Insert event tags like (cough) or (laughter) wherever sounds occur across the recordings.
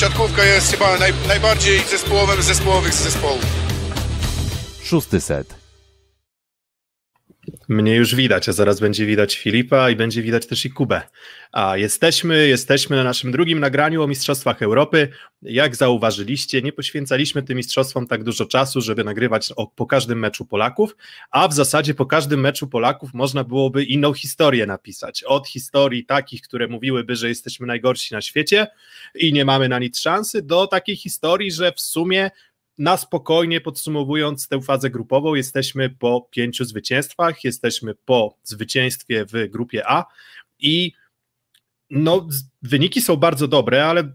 siatkówka jest chyba naj, najbardziej zespołowym zespołowych zespołów. Szósty set. Mnie już widać, a zaraz będzie widać Filipa i będzie widać też i Kubę. A jesteśmy, jesteśmy na naszym drugim nagraniu o Mistrzostwach Europy. Jak zauważyliście, nie poświęcaliśmy tym mistrzostwom tak dużo czasu, żeby nagrywać o, po każdym meczu Polaków, a w zasadzie po każdym meczu Polaków można byłoby inną historię napisać. Od historii takich, które mówiłyby, że jesteśmy najgorsi na świecie i nie mamy na nic szansy, do takiej historii, że w sumie na spokojnie podsumowując tę fazę grupową, jesteśmy po pięciu zwycięstwach, jesteśmy po zwycięstwie w grupie A i no, wyniki są bardzo dobre, ale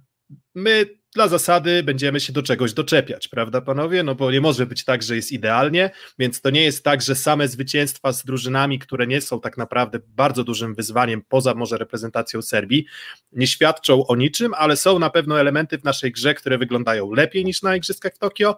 my dla zasady będziemy się do czegoś doczepiać, prawda panowie? No bo nie może być tak, że jest idealnie, więc to nie jest tak, że same zwycięstwa z drużynami, które nie są tak naprawdę bardzo dużym wyzwaniem poza może reprezentacją Serbii, nie świadczą o niczym, ale są na pewno elementy w naszej grze, które wyglądają lepiej niż na Igrzyskach w Tokio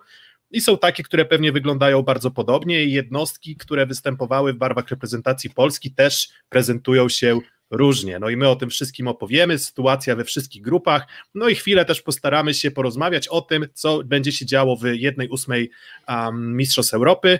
i są takie, które pewnie wyglądają bardzo podobnie i jednostki, które występowały w barwach reprezentacji Polski też prezentują się różnie. No i my o tym wszystkim opowiemy, sytuacja we wszystkich grupach, no i chwilę też postaramy się porozmawiać o tym, co będzie się działo w jednej ósmej um, Mistrzostw Europy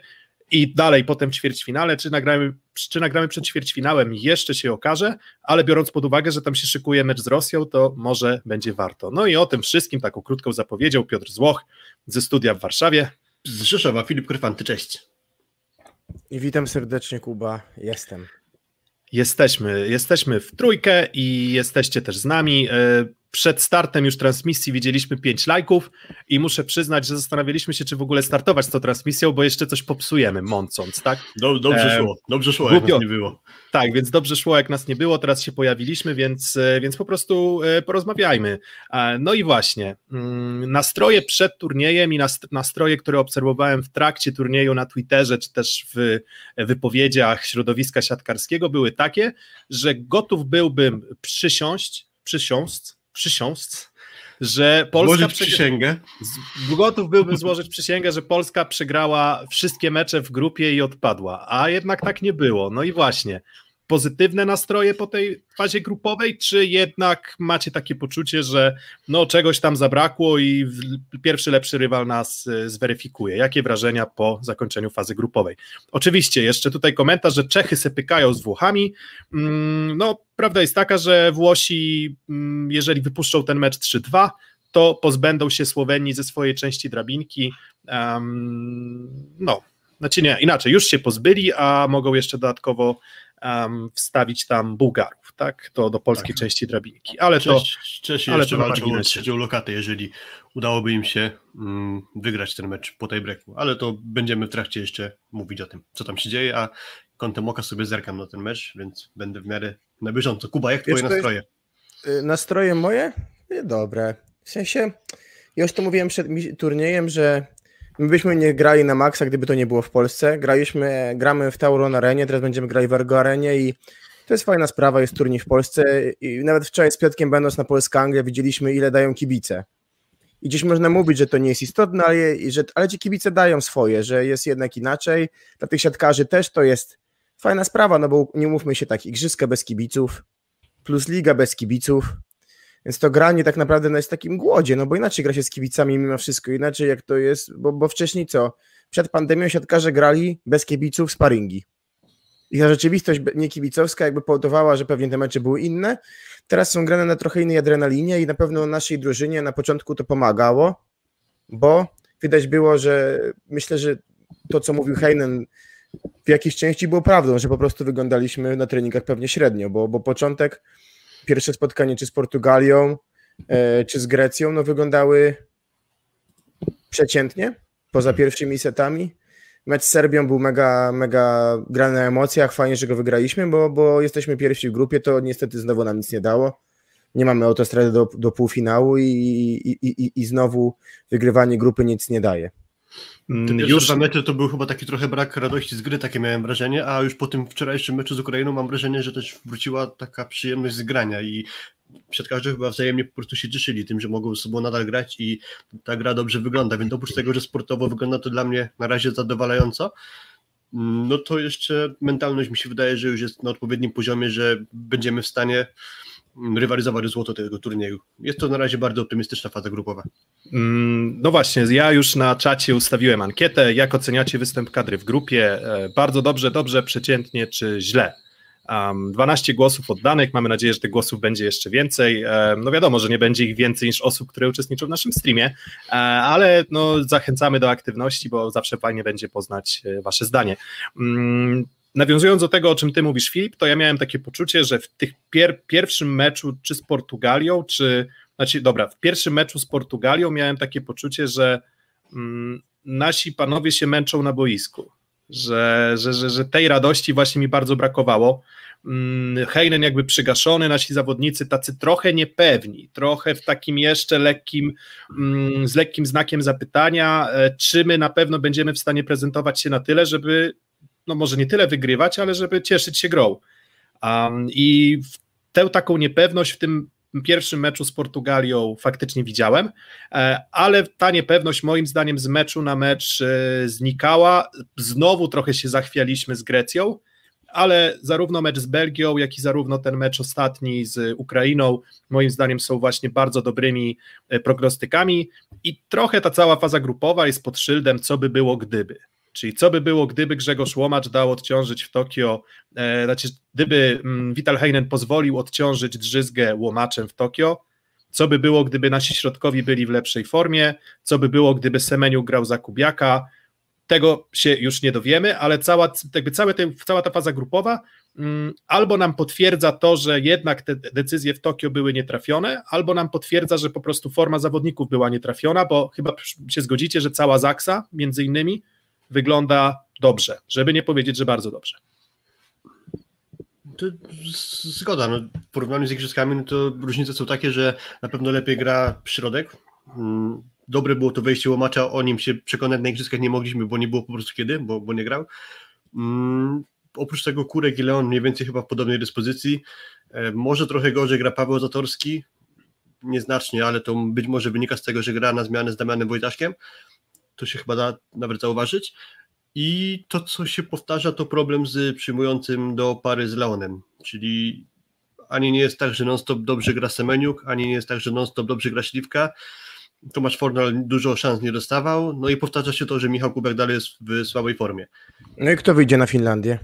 i dalej potem w ćwierćfinale, czy nagramy, czy nagramy przed ćwierćfinałem jeszcze się okaże, ale biorąc pod uwagę, że tam się szykuje mecz z Rosją, to może będzie warto. No i o tym wszystkim taką krótką zapowiedział Piotr Złoch ze studia w Warszawie. Z Rzeszowa, Filip Kryfanty, cześć. I witam serdecznie Kuba, jestem. Jesteśmy, jesteśmy w trójkę i jesteście też z nami. E, przed startem już transmisji widzieliśmy pięć lajków i muszę przyznać, że zastanawialiśmy się, czy w ogóle startować z tą transmisją, bo jeszcze coś popsujemy mącąc, tak? dobrze e, szło, dobrze szło, jak nas nie było. Tak, więc dobrze szło, jak nas nie było, teraz się pojawiliśmy, więc, e, więc po prostu porozmawiajmy. No i właśnie, mm, nastroje przed turniejem i nastroje, które obserwowałem w trakcie turnieju na Twitterze, czy też w wypowiedziach środowiska siatkarskiego były takie, że gotów byłbym przysiąść, przysiąść, przysiąc, że Polska. Złożyć przysięgę. Gotów byłbym złożyć przysięgę, że Polska przegrała wszystkie mecze w grupie i odpadła, a jednak tak nie było. No i właśnie, pozytywne nastroje po tej fazie grupowej, czy jednak macie takie poczucie, że no czegoś tam zabrakło i pierwszy lepszy rywal nas e, zweryfikuje? Jakie wrażenia po zakończeniu fazy grupowej? Oczywiście, jeszcze tutaj komentarz, że Czechy se pykają z Włochami. Mm, no, prawda jest taka, że Włosi, mm, jeżeli wypuszczą ten mecz 3-2, to pozbędą się Słowenii ze swojej części drabinki. Um, no, znaczy nie, inaczej, już się pozbyli, a mogą jeszcze dodatkowo um, wstawić tam Bułgarów, tak, to do polskiej tak. części drabinki, ale to... Czesi ale jeszcze walczą o trzecią lokatę, jeżeli udałoby im się mm, wygrać ten mecz po tej breaku, ale to będziemy w trakcie jeszcze mówić o tym, co tam się dzieje, a kątem oka sobie zerkam na ten mecz, więc będę w miarę na bieżąco. Kuba, jak twoje nastroje? Y, nastroje moje? Dobre. W sensie, ja już to mówiłem przed turniejem, że My byśmy nie grali na maksa, gdyby to nie było w Polsce. Graliśmy, gramy w Tauron Arenie, teraz będziemy grali w Ergo Arenie i to jest fajna sprawa, jest turniej w Polsce i nawet wczoraj z Piotkiem będąc na Polska Anglia widzieliśmy ile dają kibice. I gdzieś można mówić, że to nie jest istotne, ale, że, ale ci kibice dają swoje, że jest jednak inaczej. Dla tych siatkarzy też to jest fajna sprawa, no bo nie mówmy się tak, igrzyska bez kibiców, plus liga bez kibiców, więc to granie tak naprawdę no, jest takim głodzie, no bo inaczej gra się z kibicami mimo wszystko, inaczej jak to jest, bo, bo wcześniej co? Przed pandemią siatkarze grali bez kibiców sparingi. I ta rzeczywistość niekibicowska jakby powodowała, że pewnie te mecze były inne. Teraz są grane na trochę innej adrenalinie i na pewno naszej drużynie na początku to pomagało, bo widać było, że myślę, że to, co mówił Heinen w jakiejś części było prawdą, że po prostu wyglądaliśmy na treningach pewnie średnio, bo, bo początek pierwsze spotkanie czy z Portugalią, e, czy z Grecją, no wyglądały przeciętnie, poza pierwszymi setami. Mecz z Serbią był mega, mega grany na emocjach, fajnie, że go wygraliśmy, bo, bo jesteśmy pierwsi w grupie, to niestety znowu nam nic nie dało. Nie mamy autostrady do, do półfinału i, i, i, i znowu wygrywanie grupy nic nie daje. Te już dwa mecze to był chyba taki trochę brak radości z gry, takie miałem wrażenie, a już po tym wczorajszym meczu z Ukrainą mam wrażenie, że też wróciła taka przyjemność z grania i siatkarze chyba wzajemnie po prostu się cieszyli tym, że mogą ze sobą nadal grać i ta gra dobrze wygląda, więc oprócz tego, że sportowo wygląda to dla mnie na razie zadowalająco, no to jeszcze mentalność mi się wydaje, że już jest na odpowiednim poziomie, że będziemy w stanie rywalizować złoto tego turnieju. Jest to na razie bardzo optymistyczna faza grupowa. Mm, no właśnie, ja już na czacie ustawiłem ankietę. Jak oceniacie występ kadry w grupie? E, bardzo dobrze, dobrze, przeciętnie czy źle? Um, 12 głosów oddanych, mamy nadzieję, że tych głosów będzie jeszcze więcej. Um, no wiadomo, że nie będzie ich więcej niż osób, które uczestniczą w naszym streamie, um, ale no, zachęcamy do aktywności, bo zawsze fajnie będzie poznać e, wasze zdanie. Nawiązując do tego, o czym ty mówisz, Filip, to ja miałem takie poczucie, że w tych pier pierwszym meczu, czy z Portugalią, czy, znaczy, dobra, w pierwszym meczu z Portugalią miałem takie poczucie, że mm, nasi panowie się męczą na boisku że, że, że, że tej radości właśnie mi bardzo brakowało. Mm, Heinen jakby przygaszony, nasi zawodnicy tacy trochę niepewni, trochę w takim jeszcze lekkim, mm, z lekkim znakiem zapytania, e, czy my na pewno będziemy w stanie prezentować się na tyle, żeby, no może nie tyle wygrywać, ale żeby cieszyć się grą. Um, I tę taką niepewność w tym pierwszym meczu z Portugalią faktycznie widziałem, e, ale ta niepewność moim zdaniem z meczu na mecz e, znikała. Znowu trochę się zachwialiśmy z Grecją, ale zarówno mecz z Belgią, jak i zarówno ten mecz ostatni z Ukrainą, moim zdaniem są właśnie bardzo dobrymi e, prognostykami i trochę ta cała faza grupowa jest pod szyldem, co by było gdyby. Czyli co by było, gdyby Grzegorz Łomacz dał odciążyć w Tokio, e, znaczy gdyby mm, Vital Heinen pozwolił odciążyć Drzyzgę Łomaczem w Tokio, co by było, gdyby nasi środkowi byli w lepszej formie, co by było, gdyby Semeniu grał za Kubiaka, tego się już nie dowiemy, ale cała, jakby całe te, cała ta faza grupowa mm, albo nam potwierdza to, że jednak te decyzje w Tokio były nietrafione, albo nam potwierdza, że po prostu forma zawodników była nietrafiona, bo chyba się zgodzicie, że cała Zaksa między innymi wygląda dobrze, żeby nie powiedzieć, że bardzo dobrze. To zgoda. No, w porównaniu z igrzyskami, no to różnice są takie, że na pewno lepiej gra środek. Mm, dobre było to wejście łomacza, o nim się przekonać na igrzyskach nie mogliśmy, bo nie było po prostu kiedy, bo, bo nie grał. Mm, oprócz tego Kurek i Leon mniej więcej chyba w podobnej dyspozycji. E, może trochę gorzej gra Paweł Zatorski, nieznacznie, ale to być może wynika z tego, że gra na zmianę z Damianem Wojtaszkiem to się chyba da nawet zauważyć. I to, co się powtarza, to problem z przyjmującym do pary z Leonem, czyli ani nie jest tak, że non-stop dobrze gra Semeniuk, ani nie jest tak, że non-stop dobrze gra Śliwka. Tomasz Fornal dużo szans nie dostawał, no i powtarza się to, że Michał Kubek dalej jest w słabej formie. No i kto wyjdzie na Finlandię?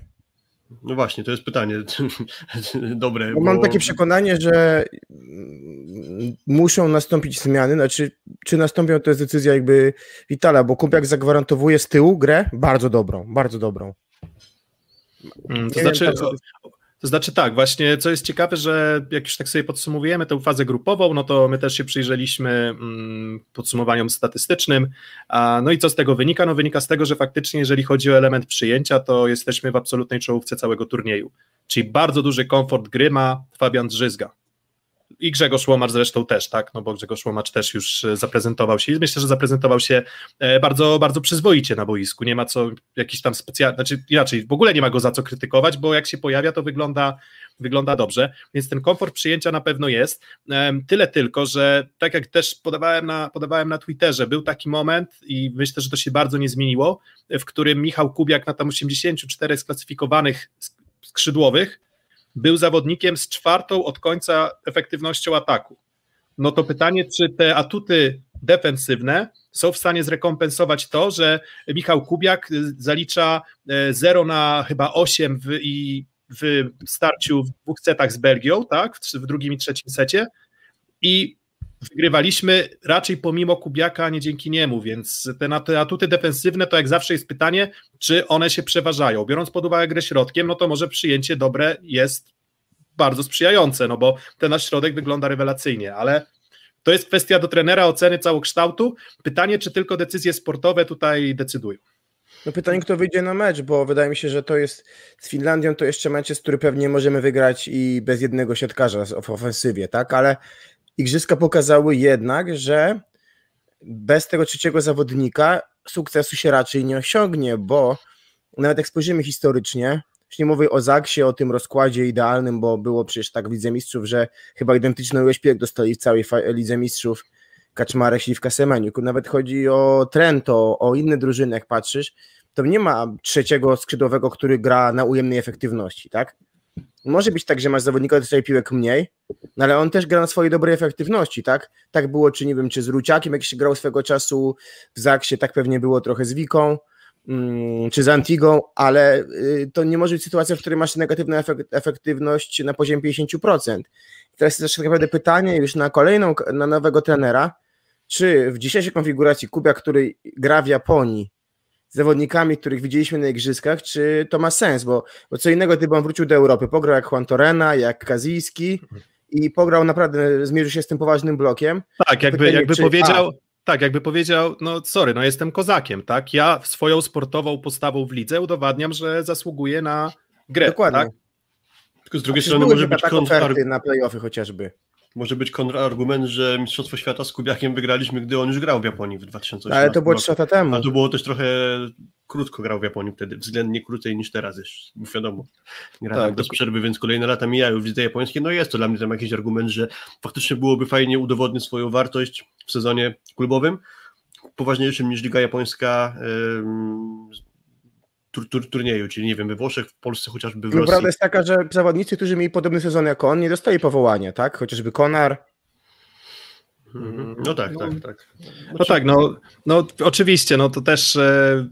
No właśnie, to jest pytanie (laughs) dobre. Bo mam takie przekonanie, że muszą nastąpić zmiany, znaczy czy nastąpią, to jest decyzja jakby Witala, bo Kubiak zagwarantowuje z tyłu grę bardzo dobrą, bardzo dobrą. Mm, to znaczy, wiem, to znaczy tak, właśnie co jest ciekawe, że jak już tak sobie podsumowujemy tę fazę grupową, no to my też się przyjrzeliśmy mm, podsumowaniom statystycznym. No i co z tego wynika? No wynika z tego, że faktycznie jeżeli chodzi o element przyjęcia, to jesteśmy w absolutnej czołówce całego turnieju. Czyli bardzo duży komfort gry ma Fabian Drzyzga i Grzegorz Łomacz zresztą też, tak, no bo Grzegorz Łomacz też już e, zaprezentował się. I myślę, że zaprezentował się e, bardzo, bardzo przyzwoicie na boisku, nie ma co jakiś tam specjalny, znaczy inaczej, w ogóle nie ma go za co krytykować, bo jak się pojawia, to wygląda, wygląda dobrze, więc ten komfort przyjęcia na pewno jest, tyle tylko, że tak jak też podawałem na, podawałem na Twitterze, był taki moment i myślę, że to się bardzo nie zmieniło, w którym Michał Kubiak na tam 84 sklasyfikowanych skrzydłowych był zawodnikiem z czwartą od końca efektywnością ataku. No to pytanie, czy te atuty defensywne są w stanie zrekompensować to, że Michał Kubiak zalicza 0 e, na chyba 8 w, i w starciu w dwóch setach z Belgią, tak, w drugim i trzecim secie i wygrywaliśmy raczej pomimo Kubiaka, a nie dzięki niemu, więc te, atuty defensywne to jak zawsze jest pytanie, czy one się przeważają. Biorąc pod uwagę grę środkiem, no to może przyjęcie dobre jest bardzo sprzyjające, no bo ten nasz środek wygląda rewelacyjnie, ale to jest kwestia do trenera oceny całokształtu. Pytanie, czy tylko decyzje sportowe tutaj decydują. No pytanie, kto wyjdzie na mecz, bo wydaje mi się, że to jest z Finlandią to jeszcze mecz, który pewnie możemy wygrać i bez jednego siatkarza w ofensywie, tak? Ale igrzyska pokazały jednak, że bez tego trzeciego zawodnika sukcesu się raczej nie osiągnie, bo nawet jak spojrzymy historycznie, już nie mówię o Zaksie, o tym rozkładzie idealnym, bo było przecież tak w Lidze Mistrzów, że chyba identyczny jak dostali w całej Lidze Mistrzów Kaczmarek, Śliwka, Semeniuk. Nawet chodzi o Trento, o inne drużyny, jak patrzysz, to nie ma trzeciego skrzydłowego, który gra na ujemnej efektywności, tak? Może być tak, że masz zawodnika dostaje piłek mniej, no ale on też gra na swojej dobrej efektywności, tak? Tak było, czy nie wiem, czy z Ruciakiem, jak się grał swego czasu w Zaksie, tak pewnie było trochę z Wiką, mm, czy z Antigą, ale y, to nie może być sytuacja, w której masz negatywną efektywność na poziomie 50%. Teraz jest też tak naprawdę pytanie już na kolejną, na nowego trenera, czy w dzisiejszej konfiguracji Kubia, który gra w Japonii, zawodnikami, których widzieliśmy na igrzyskach, czy to ma sens, bo, bo co innego gdyby on wrócił do Europy, pograł jak Juan Torena, jak Kazijski i pograł naprawdę, zmierzył się z tym poważnym blokiem. Tak, jakby, Pytanie, jakby czy, powiedział, a, tak, jakby powiedział, no sorry, no jestem kozakiem, tak, ja swoją sportową postawą w lidze udowadniam, że zasługuję na grę, Dokładnie. Tak? Tylko z drugiej strony może być kontra... na playoffy chociażby. Może być kontrargument, że Mistrzostwo Świata z Kubiakiem wygraliśmy, gdy on już grał w Japonii w 2018 Ale to było 3 lata temu. Ale to było też trochę krótko grał w Japonii wtedy, względnie krócej niż teraz już, wiadomo. Gra tak, bez przerwy, więc kolejne lata mijają w lidze japońskiej. No jest to dla mnie tam jakiś argument, że faktycznie byłoby fajnie udowodnić swoją wartość w sezonie klubowym, poważniejszym niż Liga Japońska tur, tur, turnieju, czyli nie wiem, we Włoszech, w Polsce chociażby w no, Prawda jest taka, że zawodnicy, którzy mieli podobny sezon jak on, nie dostali powołania, tak? Chociażby Konar. Mhm. No tak, no, tak, tak. No tak, no, no oczywiście, no to też e,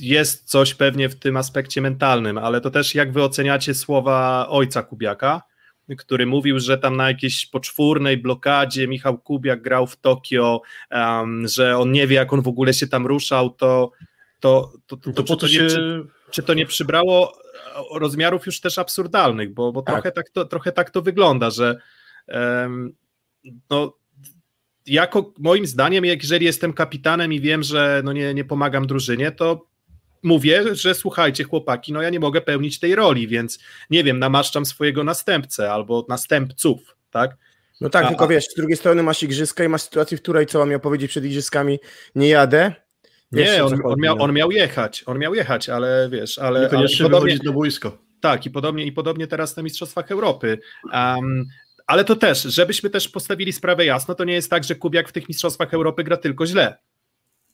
jest coś pewnie w tym aspekcie mentalnym, ale to też jak wy oceniacie słowa ojca Kubiaka, który mówił, że tam na jakiejś poczwórnej blokadzie Michał Kubiak grał w Tokio, um, że on nie wie, jak on w ogóle się tam ruszał, to to, to, to, to, po to się... Czy, to nie przybrało rozmiarów już też absurdalnych, bo, bo tak. Trochę, tak to, trochę tak to wygląda, że um, no, jako moim zdaniem, jeżeli jestem kapitanem i wiem, że no nie, nie pomagam drużynie, to mówię, że słuchajcie chłopaki, no ja nie mogę pełnić tej roli, więc nie wiem, namaszczam swojego następcę albo następców, tak? No tak, a, tylko wiesz, z drugiej strony masz igrzyska i masz sytuację, w której co mam miał powiedzieć przed igrzyskami, nie jadę, nie, on, on, miał, on miał jechać, on miał jechać, ale wiesz, ale... Niekoniecznie ale podobnie, na boisko. Tak, i podobnie, i podobnie teraz na Mistrzostwach Europy. Um, ale to też, żebyśmy też postawili sprawę jasno, to nie jest tak, że Kubiak w tych Mistrzostwach Europy gra tylko źle.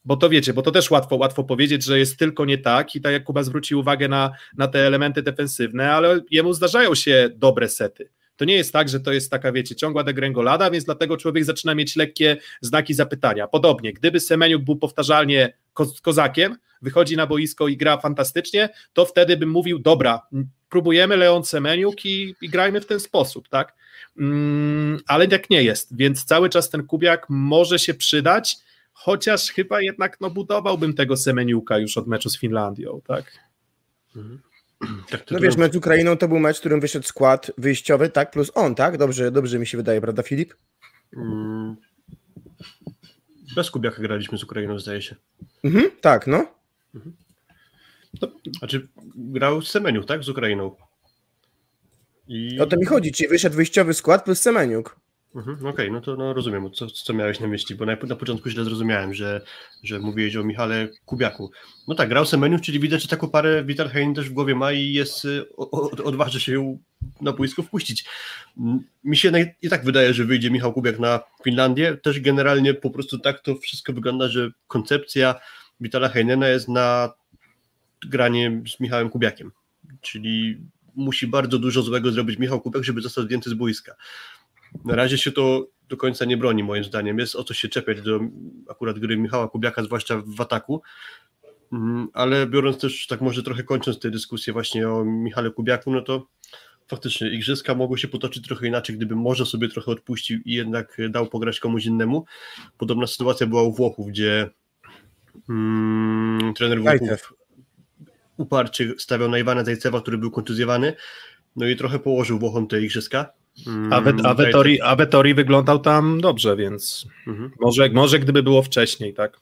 Bo to wiecie, bo to też łatwo, łatwo powiedzieć, że jest tylko nie tak i tak jak Kuba zwrócił uwagę na, na te elementy defensywne, ale jemu zdarzają się dobre sety. To nie jest tak, że to jest taka, wiecie, ciągła degrengolada, więc dlatego człowiek zaczyna mieć lekkie znaki zapytania. Podobnie, gdyby Semeniuk był powtarzalnie ko kozakiem, wychodzi na boisko i gra fantastycznie, to wtedy bym mówił, dobra, próbujemy Leon Semeniuk i, i grajmy w ten sposób, tak? Mm, ale jak nie jest, więc cały czas ten Kubiak może się przydać, chociaż chyba jednak no, budowałbym tego Semeniuka już od meczu z Finlandią, tak? Mhm. Tak, no wiesz, mecz z Ukrainą to był mecz, w którym wyszedł skład wyjściowy, tak, plus on, tak? Dobrze, dobrze mi się wydaje, prawda Filip? Mm. Bez Kubiaka graliśmy z Ukrainą, zdaje się. Mhm, tak, no. Mhm. To, znaczy grał Semeniuk, tak? Z Ukrainą. I... O to mi chodzi, czyli wyszedł wyjściowy skład plus Semeniuk. Mhm, Okej, okay, no to no rozumiem, co, co miałeś na myśli, bo na, na początku źle zrozumiałem, że, że mówiłeś o Michale Kubiaku. No tak, grał Semeniuk, czyli widać, że taką parę Vital Hein też w głowie ma i jest, y, odważy się na boisko wpuścić. Mi się i tak wydaje, że wyjdzie Michał Kubiak na Finlandię. Też generalnie po prostu tak to wszystko wygląda, że koncepcja Vitala Heinena jest na granie z Michałem Kubiakiem. Czyli musi bardzo dużo złego zrobić Michał Kubiak, żeby został zdjęty z boiska. Na razie się to do końca nie broni, moim zdaniem. Jest o co się czepiać do akurat gry Michała Kubiaka, zwłaszcza w ataku. Mm, ale biorąc też, tak może trochę kończąc tę dyskusję właśnie o Michale Kubiaku, no to faktycznie igrzyska mogły się potoczyć trochę inaczej, gdyby może sobie trochę odpuścił i jednak dał pograć komuś innemu. Podobna sytuacja była u Włochów, gdzie mm, trener Włochów uparcie stawiał na Iwana Zajcewa, który był kontuzjowany, no i trochę położył Włochom te igrzyska. Mm, a, Vettori, Vettori wyglądał tam dobrze, więc mhm. może, może gdyby było wcześniej, tak?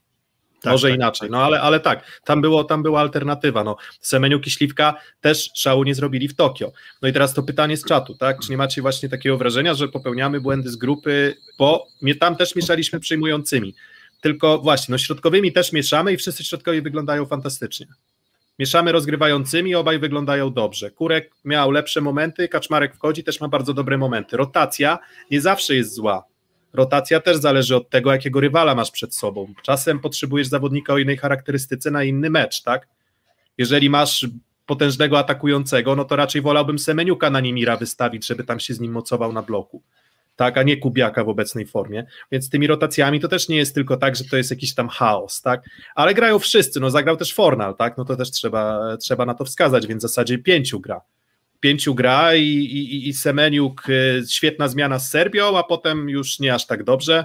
Tak, Może tak, inaczej, tak, no ale, ale tak, tam, było, tam była alternatywa. No. Semeniuk i Śliwka też szału nie zrobili w Tokio. No i teraz to pytanie z czatu, tak? Czy nie macie właśnie takiego wrażenia, że popełniamy błędy z grupy, bo mnie tam też mieszaliśmy przyjmującymi. Tylko właśnie, no środkowymi też mieszamy i wszyscy środkowi wyglądają fantastycznie. Mieszamy rozgrywającymi, obaj wyglądają dobrze. Kurek miał lepsze momenty, Kaczmarek wchodzi, też ma bardzo dobre momenty. Rotacja nie zawsze jest zła. Rotacja też zależy od tego, jakiego rywala masz przed sobą. Czasem potrzebujesz zawodnika o innej charakterystyce na inny mecz, tak? Jeżeli masz potężnego atakującego, no to raczej wolałbym Semeniuka na Nimira wystawić, żeby tam się z nim mocował na bloku tak, a nie Kubiaka w obecnej formie. Więc tymi rotacjami to też nie jest tylko tak, że to jest jakiś tam chaos, tak, ale grają wszyscy, no zagrał też Fornal, tak, no to też trzeba, trzeba na to wskazać, więc w zasadzie pięciu gra. Pięciu gra i, i, i Semeniuk y, świetna zmiana z Serbią, a potem już nie aż tak dobrze.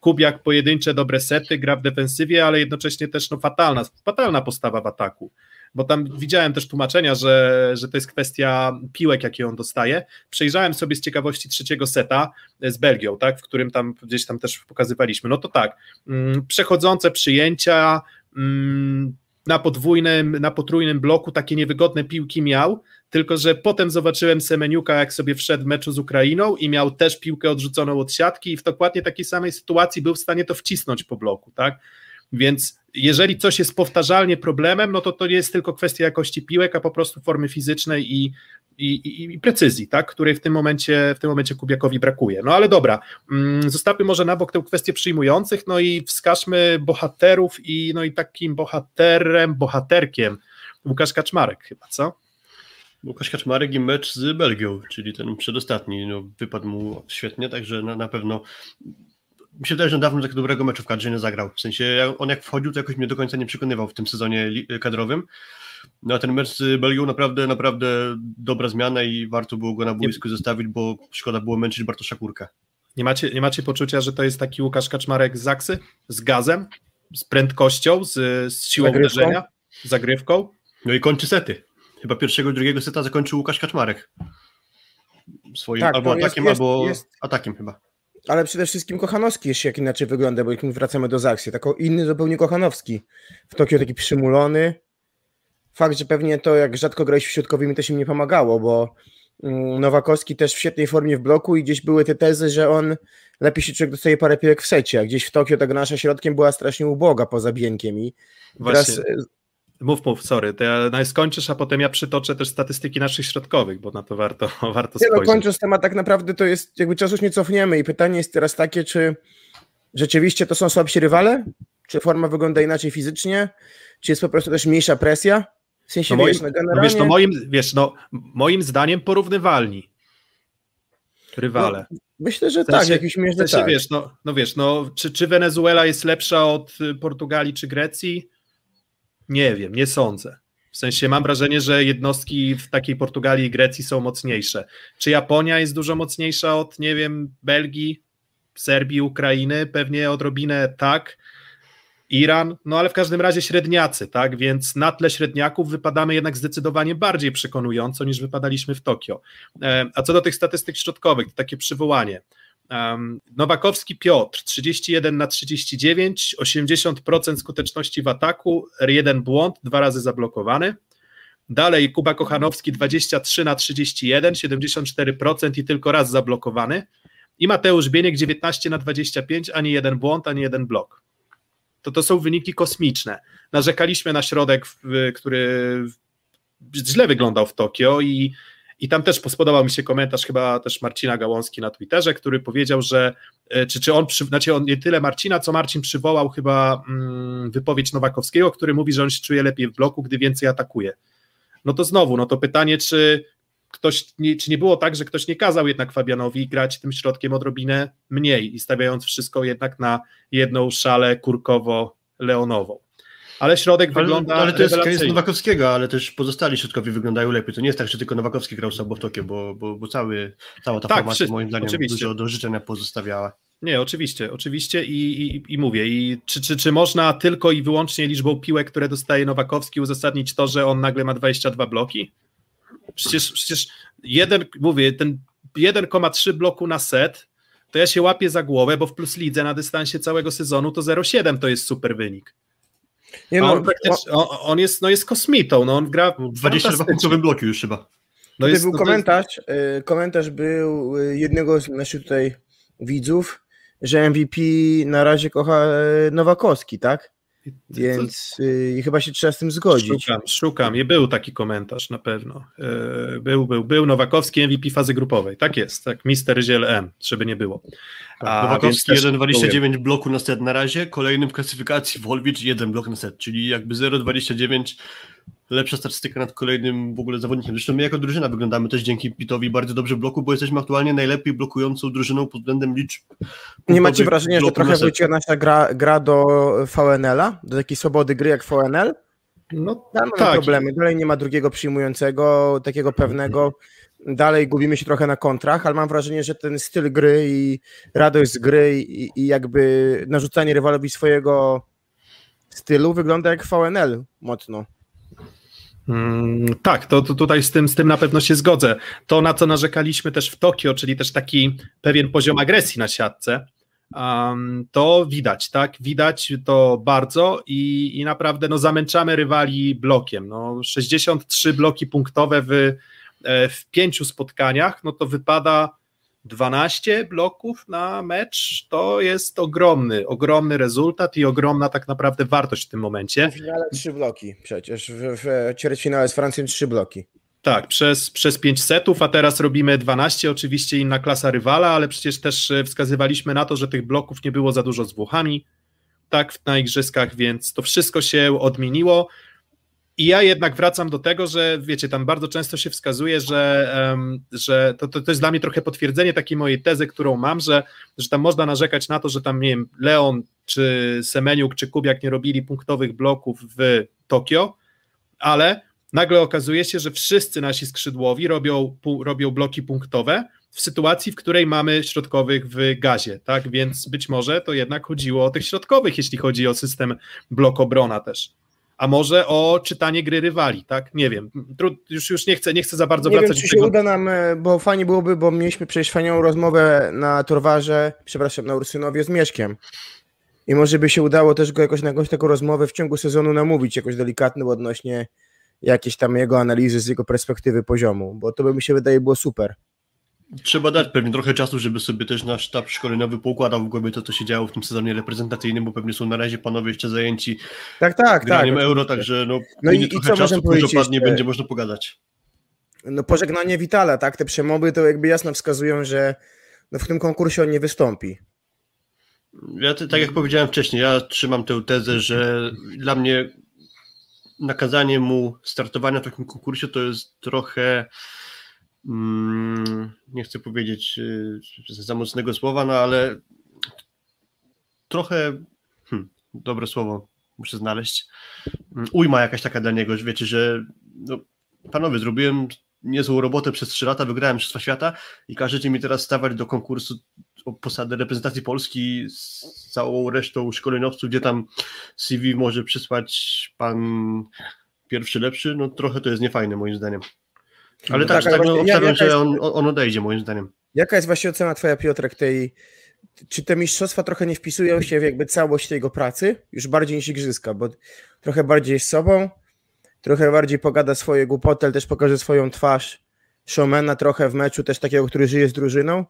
Kubiak pojedyncze dobre sety, gra w defensywie, ale jednocześnie też no, fatalna, fatalna postawa w ataku bo tam widziałem też tłumaczenia, że, że to jest kwestia piłek, jakie on dostaje. Przejrzałem sobie z ciekawości trzeciego seta z Belgią, tak, w którym tam gdzieś tam też pokazywaliśmy. No to tak, mm, przechodzące przyjęcia, mm, na podwójnym, na potrójnym bloku takie niewygodne piłki miał, tylko że potem zobaczyłem Semeniuka, jak sobie wszedł w meczu z Ukrainą i miał też piłkę odrzuconą od siatki i w dokładnie takiej samej sytuacji był w stanie to wcisnąć po bloku, tak? Więc jeżeli coś jest powtarzalnie problemem, no to to nie jest tylko kwestia jakości piłek, a po prostu formy fizycznej i, i, i, i precyzji, tak, której w tym momencie w tym momencie Kubiakowi brakuje. No ale dobra, mm, zostawmy może na bok tę kwestię przyjmujących, no i wskażmy bohaterów i no i takim bohaterem, bohaterkiem Łukasz Kaczmarek chyba, co? Łukasz Kaczmarek i mecz z Belgią, czyli ten przedostatni, no, wypadł mu świetnie, także na, na pewno mi się wydaje, że dawno tak dobrego meczu w kadrze nie zagrał. W sensie on jak wchodził, to jakoś mnie do końca nie przekonywał w tym sezonie kadrowym. No a ten mecz z Belgią naprawdę, naprawdę dobra zmiana i warto było go na boisku zostawić, bo szkoda było męczyć Bartosza Kurkę. Nie macie, nie macie poczucia, że to jest taki Łukasz Kaczmarek z Zaksy? Z gazem? Z prędkością? Z, z siłą zagrywką. uderzenia? Zagrywką? No i kończy sety. Chyba pierwszego, drugiego seta zakończył Łukasz Kaczmarek. Swoim tak, albo atakiem, jest, albo jest, atakiem chyba. Ale przede wszystkim Kochanowski jeszcze jak inaczej wygląda, bo jak wracamy do Zaksy, taki inny zupełnie Kochanowski. W Tokio taki przymulony. Fakt, że pewnie to jak rzadko grałeś w środkowymi też im nie pomagało, bo mm, Nowakowski też w świetnej formie w bloku i gdzieś były te tezy, że on lepiej się człowiek dostaje parę piłek w secie, a gdzieś w Tokio ta nasza środkiem była strasznie uboga poza Bienkiem i Właśnie. teraz Mów, mów, sorry, to ja skończysz, a potem ja przytoczę też statystyki naszych środkowych, bo na to warto, (laughs) warto spojrzeć. Nie no, kończąc temat, tak naprawdę to jest, jakby czasu nie cofniemy i pytanie jest teraz takie, czy rzeczywiście to są słabsi rywale? Czy forma wygląda inaczej fizycznie? Czy jest po prostu też mniejsza presja? W sensie, no wiesz, moim, no generalnie... No wiesz, no moim, wiesz, no moim zdaniem porównywalni rywale. No, myślę, że w sensie, tak, jakiś w sensie, tak. Wiesz, no, no wiesz, no, czy, czy Wenezuela jest lepsza od Portugalii czy Grecji? Nie wiem, nie sądzę. W sensie mam wrażenie, że jednostki w takiej Portugalii i Grecji są mocniejsze. Czy Japonia jest dużo mocniejsza od, nie wiem, Belgii, Serbii, Ukrainy? Pewnie odrobinę tak. Iran, no ale w każdym razie średniacy, tak? Więc na tle średniaków wypadamy jednak zdecydowanie bardziej przekonująco niż wypadaliśmy w Tokio. E, a co do tych statystyk środkowych, to takie przywołanie. Um, Nowakowski Piotr 31 na 39, 80% skuteczności w ataku, jeden błąd, dwa razy zablokowany. Dalej Kuba Kochanowski 23 na 31, 74% i tylko raz zablokowany. I Mateusz Bieniek 19 na 25, ani jeden błąd, ani jeden blok. To to są wyniki kosmiczne. Narzekaliśmy na środek, który źle wyglądał w Tokio i i tam też spodobał mi się komentarz chyba też Marcina Gałązki na Twitterze, który powiedział, że e, czy, czy on, przy, znaczy on nie tyle Marcina, co Marcin przywołał chyba mm, wypowiedź Nowakowskiego, który mówi, że on się czuje lepiej w bloku, gdy więcej atakuje. No to znowu, no to pytanie, czy ktoś, nie, czy nie było tak, że ktoś nie kazał jednak Fabianowi grać tym środkiem odrobinę mniej i stawiając wszystko jednak na jedną szalę kurkowo-leonową ale środek ale, wygląda Ale to jest case Nowakowskiego, ale też pozostali środkowi wyglądają lepiej. To nie jest tak, że tylko Nowakowski grał słabo w Tokie, bo, bo, bo cały, cała ta tak, formacja moim zdaniem oczywiście. dużo do życzenia pozostawiała. Nie, oczywiście, oczywiście i, i, i mówię, i czy, czy, czy można tylko i wyłącznie liczbą piłek, które dostaje Nowakowski uzasadnić to, że on nagle ma 22 bloki? Przecież, przecież jeden, mówię, ten 1,3 bloku na set, to ja się łapię za głowę, bo w plus lidze na dystansie całego sezonu to 0,7 to jest super wynik. Nie no, on, on, on, jest, no jest kosmitą, no on gra 22 punktowe bloki już chyba. No jest, był no komentarz, jest... komentarz był y, jednego z naszych tutaj widzów, że MVP na razie kocha y, Nowakowski, tak? Więc yy, chyba się trzeba z tym zgodzić. Szukam, szukam. I był taki komentarz na pewno. Yy, był, był, był Nowakowski MVP fazy grupowej. Tak jest, tak. Mister Ziel M, żeby nie było. Tak, A, Nowakowski 1,29 bloku na set na razie, kolejnym w klasyfikacji Wolwicz 1 blok na set, czyli jakby 0,29 lepsza statystyka nad kolejnym w ogóle zawodnikiem. Zresztą my jako drużyna wyglądamy też dzięki Pitowi bardzo dobrze w bloku, bo jesteśmy aktualnie najlepiej blokującą drużyną pod względem liczb. Nie macie wrażenia, że trochę wróciła nasza gra, gra do VNL-a, do takiej swobody gry jak VNL? No, Tam mamy tak. problemy. Dalej nie ma drugiego przyjmującego, takiego pewnego. Dalej gubimy się trochę na kontrach, ale mam wrażenie, że ten styl gry i radość z gry i, i jakby narzucanie rywalowi swojego stylu wygląda jak VNL mocno. Mm, tak, to, to, tutaj z tym, z tym na pewno się zgodzę. To, na co narzekaliśmy też w Tokio, czyli też taki pewien poziom agresji na siatce, um, to widać, tak? Widać to bardzo i, i naprawdę no, zamęczamy rywali blokiem. No, 63 bloki punktowe w, e, w pięciu spotkaniach, no to wypada 12 bloków na mecz to jest ogromny, ogromny rezultat i ogromna tak naprawdę wartość w tym momencie. W finale 3 bloki przecież, w, w ćwierćfinale z Francją 3 bloki. Tak, przez, przez 5 setów, a teraz robimy 12, oczywiście inna klasa rywala, ale przecież też e, wskazywaliśmy na to, że tych bloków nie było za dużo z Włochami, tak, na igrzyskach, więc to wszystko się odmieniło. I ja jednak wracam do tego, że wiecie, tam bardzo często się wskazuje, że, um, że to, to, to, jest dla mnie trochę potwierdzenie takiej mojej tezy, którą mam, że, że tam można narzekać na to, że tam, nie wiem, Leon, czy Semeniuk, czy Kubiak nie robili punktowych bloków w Tokio, ale nagle okazuje się, że wszyscy nasi skrzydłowi robią, pu, robią bloki punktowe w sytuacji, w której mamy środkowych w gazie, tak, więc być może to jednak chodziło o tych środkowych, jeśli chodzi o system blok obrona też a może o czytanie gry rywali, tak? Nie wiem. Już, już nie, chcę, nie chcę za bardzo nie wracać wiem, czy się uda nam, e, bo fajnie byłoby, bo mieliśmy przecież fajną rozmowę na Torwarze, przepraszam, na Ursynowie z Mieszkiem. I może by się udało też go jakoś na jakąś taką rozmowę w ciągu sezonu namówić, jakoś delikatną odnośnie jakiejś tam jego analizy z jego perspektywy poziomu, bo to by mi się wydaje było super. Trzeba dać pewnie trochę czasu, żeby sobie też nasz sztab szkoleniowy poukładał w głowie to, co się działo w tym sezonie reprezentacyjnym, bo pewnie są na razie panowie jeszcze zajęci tak, tak, graniem tak, euro, także no, no i, trochę i co czasu, później padnie, będzie można pogadać. No pożegnanie Witala, tak, te przemowy to jakby jasno wskazują, że no, w tym konkursie on nie wystąpi. Ja tak jak powiedziałem wcześniej, ja trzymam tę tezę, że dla mnie nakazanie mu startowania w takim konkursie to jest trochę nie chcę powiedzieć y, za mocnego słowa, no ale trochę, hmm, dobre słowo muszę znaleźć, mm, ujma jakaś taka dla niego, że wiecie, że no, panowie, zrobiłem niezłą robotę przez trzy lata, wygrałem Mistrzostwa Świata i każecie mi teraz stawać do konkursu o posadę reprezentacji Polski z całą resztą szkoleniowców, gdzie tam CV może przysłać pan pierwszy lepszy, no trochę to jest niefajne moim zdaniem. Ale tak, tak, tak no, obstawiam, że on, on odejdzie moim zdaniem. Jaka jest właśnie ocena twoja, Piotrek, tej czy te mistrzostwa trochę nie wpisują się w jakby całość jego pracy, już bardziej niż igrzyska, bo trochę bardziej z sobą, trochę bardziej pogada swoje głupoty, ale też pokaże swoją twarz showmana trochę w meczu, też takiego, który żyje z drużyną,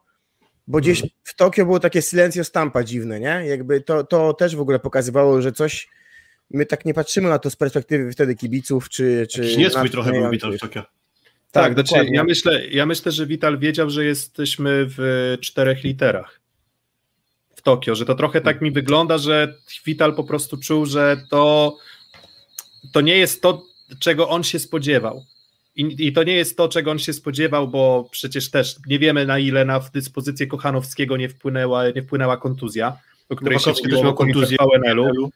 bo gdzieś mhm. w Tokio było takie silencio stampa dziwne, nie? Jakby to, to też w ogóle pokazywało, że coś, my tak nie patrzymy na to z perspektywy wtedy kibiców, czy... czy nie swój trochę był w Tokio. Tak, tak znaczy, ja, myślę, ja myślę, że Wital wiedział, że jesteśmy w czterech literach w Tokio, że to trochę tak mi wygląda, że Wital po prostu czuł, że to, to nie jest to, czego on się spodziewał. I, I, to nie jest to, czego on się spodziewał, bo przecież też nie wiemy, na ile na dyspozycję Kochanowskiego nie wpłynęła, nie wpłynęła kontuzja, o której Nowakowski się też miał kontuzję w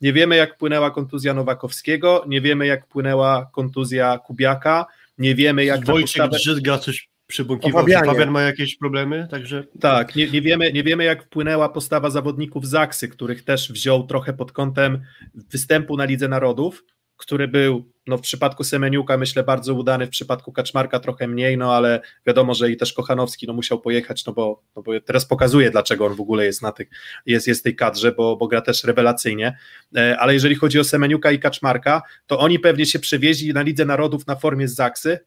Nie wiemy, jak wpłynęła kontuzja Nowakowskiego, nie wiemy, jak wpłynęła kontuzja Kubiaka, nie wiemy jak Wojciech postawę... Drzyzga coś przybąkiwał, że Fabian ma jakieś problemy, także... Tak, nie, nie, wiemy, nie wiemy jak wpłynęła postawa zawodników Zaksy, których też wziął trochę pod kątem występu na Lidze Narodów, który był no, w przypadku Semeniuka myślę bardzo udany, w przypadku Kaczmarka trochę mniej, no ale wiadomo, że i też Kochanowski no, musiał pojechać, no bo, no bo teraz pokazuje, dlaczego on w ogóle jest na tych, jest, jest tej kadrze, bo, bo gra też rewelacyjnie, e, ale jeżeli chodzi o Semeniuka i Kaczmarka, to oni pewnie się przewieźli na Lidze Narodów na formie z Zaksy,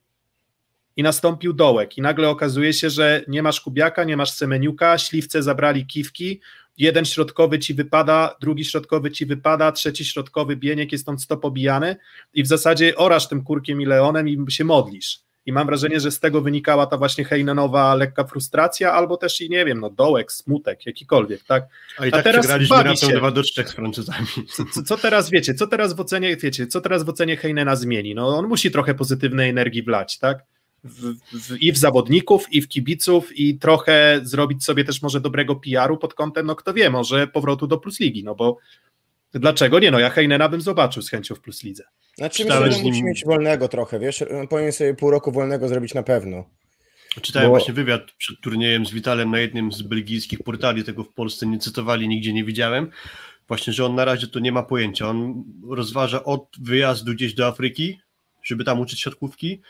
i nastąpił dołek. I nagle okazuje się, że nie masz Kubiaka, nie masz Semeniuka, Śliwce zabrali kiwki, jeden środkowy ci wypada, drugi środkowy ci wypada, trzeci środkowy bieniek jest stąd stop obijany i w zasadzie orasz tym kurkiem i leonem i się modlisz. i mam wrażenie, że z tego wynikała ta właśnie Heinenowa lekka frustracja, albo też i nie wiem, no dołek, smutek, jakikolwiek, tak? A i tak teraz przegraliśmy raptem 2 do 3 z Francuzami. Co, co, teraz wiecie, co teraz w ocenie, wiecie, co teraz w ocenie Heinena zmieni? No on musi trochę pozytywnej energii wlać, tak? W, w, i w zawodników, i w kibiców, i trochę zrobić sobie też może dobrego PR-u pod kątem, no kto wie, może powrotu do Plus Ligi, no bo dlaczego nie? No ja Heinena bym zobaczył z chęcią w Plus Lidze. Znaczy myślę, że musi mieć wolnego trochę, wiesz, powinien sobie pół roku wolnego zrobić na pewno. Czytałem Bo... właśnie wywiad przed turniejem z Witalem na jednym z belgijskich portali, tego w Polsce nie cytowali, nigdzie nie widziałem. Właśnie, że on na razie to nie ma pojęcia. On rozważa od wyjazdu gdzieś do Afryki, żeby tam uczyć siatkówki,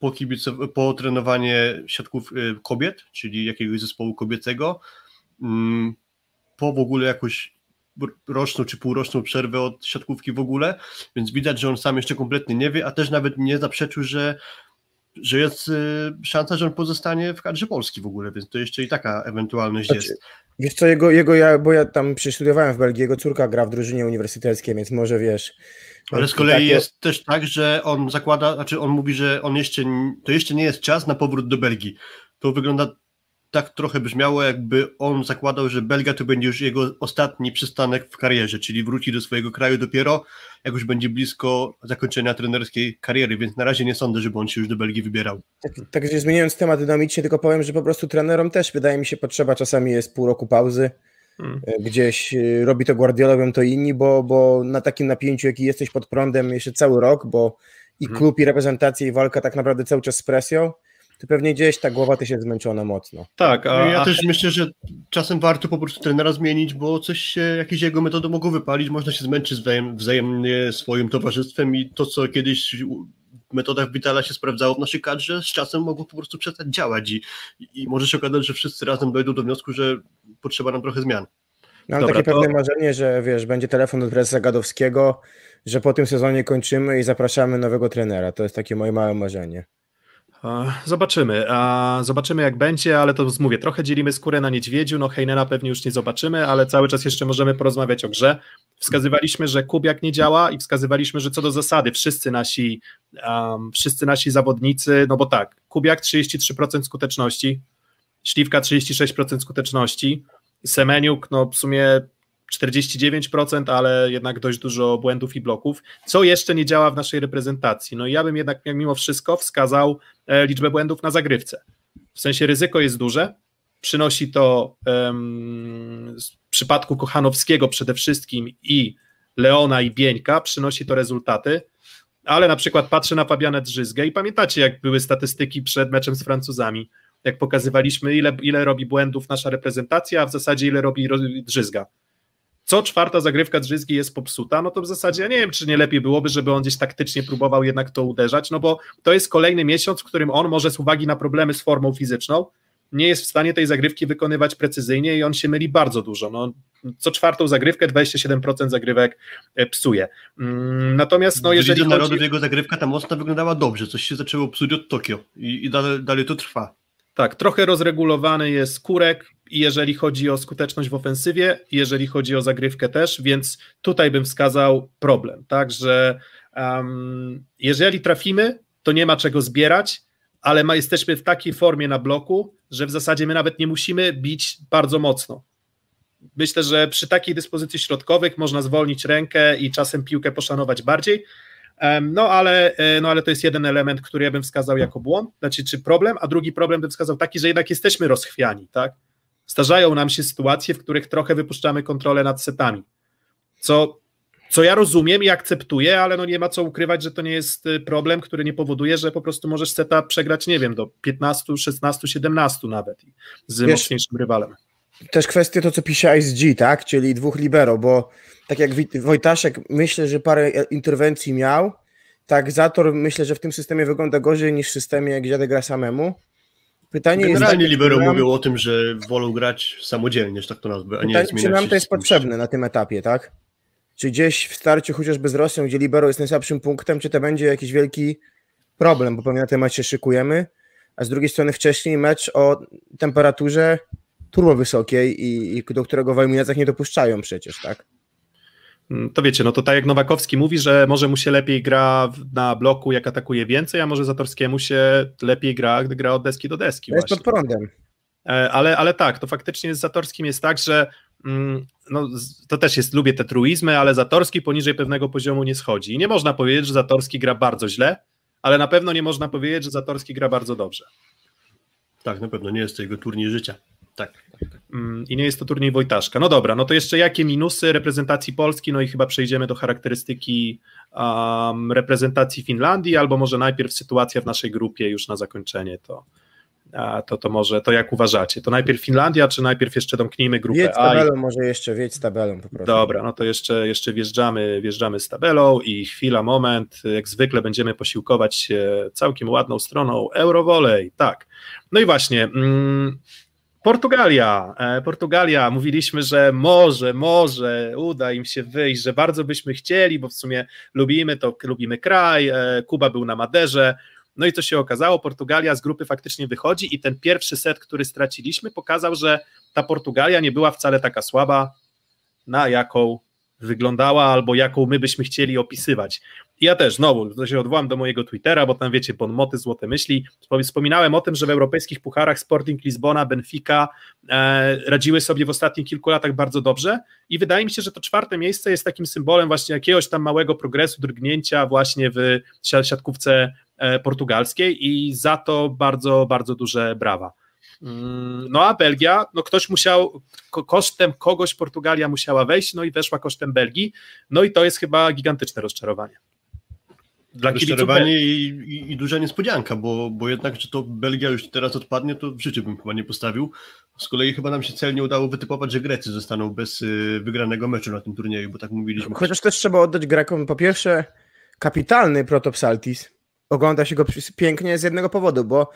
po, kibicow- po trenowanie siatków y, kobiet, czyli jakiegoś zespołu kobiecego, mm, po w ogóle jakoś roczną czy półroczną przerwę od siatkówki w ogóle, więc widać, że on sam jeszcze kompletnie nie wie, a też nawet nie zaprzeczył, że, że jest y, szansa, że on pozostanie w kadrze Polski w ogóle, więc to jeszcze i taka ewentualność znaczy, jest. Wiesz co, jego, jego ja, bo ja tam przestudiowałem w Belgii, jego córka gra w drużynie uniwersyteckiej, więc może wiesz. Ale z kolei jest też tak, że on zakłada, znaczy on mówi, że on jeszcze, to jeszcze nie jest czas na powrót do Belgii. To wygląda tak trochę brzmiało, jakby on zakładał, że Belgia to będzie już jego ostatni przystanek w karierze, czyli wróci do swojego kraju dopiero, jak już będzie blisko zakończenia trenerskiej kariery, więc na razie nie sądzę, żeby on się już do Belgii wybierał. Tak, także zmieniając temat dynamicznie, tylko powiem, że po prostu trenerom też wydaje mi się potrzeba, czasami jest pół roku pauzy, hmm. E, gdzieś e, robi to Guardiola, robią to inni, bo, bo na takim napięciu, jaki jesteś pod prądem jeszcze cały rok, bo i hmm. klub, i reprezentacja, i walka tak naprawdę cały czas z presją, to pewnie gdzieś ta głowa też jest zmęczona mocno. Tak, a, ja też myślę, że czasem warto po prostu trenera zmienić, bo coś się, jakieś jego metody mogą wypalić, można się zmęczyć wzajem, wzajemnie swoim towarzystwem i to, co kiedyś w metodach Vitala się sprawdzało w naszej kadrze, z czasem mogło po prostu przestać działać i, i może się okazać, że wszyscy razem dojdą do wniosku, że potrzeba nam trochę zmian. Mam Dobra, takie to... pewne marzenie, że wiesz, będzie telefon od prezesa Gadowskiego, że po tym sezonie kończymy i zapraszamy nowego trenera. To jest takie moje małe marzenie. Zobaczymy. Zobaczymy jak będzie, ale to mówię, trochę dzielimy skórę na niedźwiedziu. No Heinena pewnie już nie zobaczymy, ale cały czas jeszcze możemy porozmawiać o grze. Wskazywaliśmy, że Kubiak nie działa i wskazywaliśmy, że co do zasady wszyscy nasi, um, wszyscy nasi zawodnicy, no bo tak, Kubiak 33% skuteczności, Śliwka 36% skuteczności, Semeniuk no w sumie 49%, ale jednak dość dużo błędów i bloków, co jeszcze nie działa w naszej reprezentacji. No i ja bym jednak mimo wszystko wskazał e, liczbę błędów na zagrywce. W sensie ryzyko jest duże, przynosi to um, w przypadku Kochanowskiego przede wszystkim i Leona i Bieńka, przynosi to rezultaty, ale na przykład patrzę na Fabianę Drzyzgę i pamiętacie jak były statystyki przed meczem z Francuzami, jak pokazywaliśmy ile, ile robi błędów nasza reprezentacja, a w zasadzie ile robi Drzyzga co czwarta zagrywka Drzyzgi jest popsuta, no to w zasadzie ja nie wiem, czy nie lepiej byłoby, żeby on gdzieś taktycznie próbował jednak to uderzać, no bo to jest kolejny miesiąc, w którym on może z uwagi na problemy z formą fizyczną nie jest w stanie tej zagrywki wykonywać precyzyjnie i on się myli bardzo dużo. No, co czwartą zagrywkę 27% zagrywek e, psuje. Mm, natomiast no jeżeli chodzi... Narodów jego zagrywka ta mocno wyglądała dobrze, coś się zaczęło psuć od Tokio i, i dalej, dalej to trwa. Tak, trochę rozregulowany jest kurek, jeżeli chodzi o skuteczność w ofensywie, jeżeli chodzi o zagrywkę też, więc tutaj bym wskazał problem, tak, że um, jeżeli trafimy, to nie ma czego zbierać, ale ma, jesteśmy w takiej formie na bloku, że w zasadzie my nawet nie musimy bić bardzo mocno. Myślę, że przy takiej dyspozycji środkowych można zwolnić rękę i czasem piłkę poszanować bardziej, no ale, e, no ale to jest jeden element, który ja bym wskazał jako błąd, znaczy czy problem, a drugi problem bym wskazał taki, że jednak jesteśmy rozchwiani, tak? Zdarzają nam się sytuacje, w których trochę wypuszczamy kontrolę nad setami, co, co ja rozumiem i akceptuję, ale no nie ma co ukrywać, że to nie jest y, problem, który nie powoduje, że po prostu możesz seta przegrać, nie wiem, do 15, 16, 17 nawet z Wiesz, mocniejszym rywalem. Też kwestia to, co pisze ISG, tak? Czyli dwóch libero, bo tak jak Wojtaszek myślę, że parę interwencji miał, tak Zator myślę, że w tym systemie wygląda gorzej niż w systemie, gdzie gra samemu. Pytanie Generalnie jest libero mówią o tym, że wolą grać samodzielnie, że tak to nazwę, a nie Pytanie, Czy nam to jest potrzebne na tym etapie, tak? Czy gdzieś w starciu chociażby z Rosją, gdzie libero jest najsłabszym punktem, czy to będzie jakiś wielki problem, bo pewnie na ten mecz się szykujemy, a z drugiej strony wcześniej mecz o temperaturze turbo wysokiej i, i do którego w eliminacjach nie dopuszczają przecież, tak? Mm, to wiecie, no to tak jak Nowakowski mówi, że może mu się lepiej gra na bloku, jak atakuje więcej, a może Zatorskiemu się lepiej gra, gdy gra od deski do deski. Jest pod prądem. E, ale, ale tak, to faktycznie z Zatorskim jest tak, że mm, no, to też jest, lubię te truizmy, ale Zatorski poniżej pewnego poziomu nie schodzi. I nie można powiedzieć, że Zatorski gra bardzo źle, ale na pewno nie można powiedzieć, że Zatorski gra bardzo dobrze. Tak, na pewno nie jest to jego turniej życia. Tak, tak, tak. Mm, I nie jest to turniej Wojtaszka. No dobra, no to jeszcze jakie minusy reprezentacji Polski? No i chyba przejdziemy do charakterystyki um, reprezentacji Finlandii, albo może najpierw sytuacja w naszej grupie już na zakończenie to. A to, to może, to jak uważacie? To najpierw Finlandia, czy najpierw jeszcze domknijmy grupę Wiedź A? tabelą, i... może jeszcze wiedź z tabelą po prostu. Dobra, no to jeszcze, jeszcze wjeżdżamy, wjeżdżamy z tabelą i chwila, moment, jak zwykle będziemy posiłkować się całkiem ładną stroną Eurovolley, tak. No i właśnie, mm, Portugalia, e, Portugalia, mówiliśmy, że może, może uda im się wyjść, że bardzo byśmy chcieli, bo w sumie lubimy to, lubimy kraj, e, Kuba był na Maderze, no i co się okazało, Portugalia z grupy faktycznie wychodzi i ten pierwszy set, który straciliśmy, pokazał, że ta Portugalia nie była wcale taka słaba, na jaką wyglądała albo jaką my byśmy chcieli opisywać. Ja też znowu się odwołam do mojego Twittera, bo tam wiecie, moty złote myśli. Wspominałem o tym, że w europejskich pucharach Sporting Lizbona, Benfica e, radziły sobie w ostatnich kilku latach bardzo dobrze i wydaje mi się, że to czwarte miejsce jest takim symbolem właśnie jakiegoś tam małego progresu, drgnięcia właśnie w siatkówce e, portugalskiej i za to bardzo, bardzo duże brawa. Mm, no a Belgia, no ktoś musiał, kosztem kogoś Portugalia musiała wejść, no i weszła kosztem Belgii, no i to jest chyba gigantyczne rozczarowanie. Dla rozczarowanie i, i, i, duża niespodzianka, bo, bo jednak, że to Belgia już teraz odpadnie, to w życiu bym chyba nie postawił. Z kolei chyba nam się celnie udało wytypować, że Grecy zostaną bez y, wygranego meczu na tym turnieju, bo tak mówiliśmy. Chociaż też trzeba oddać Grekom po pierwsze kapitalny Protopsaltis. Ogląda się go pięknie z jednego powodu, bo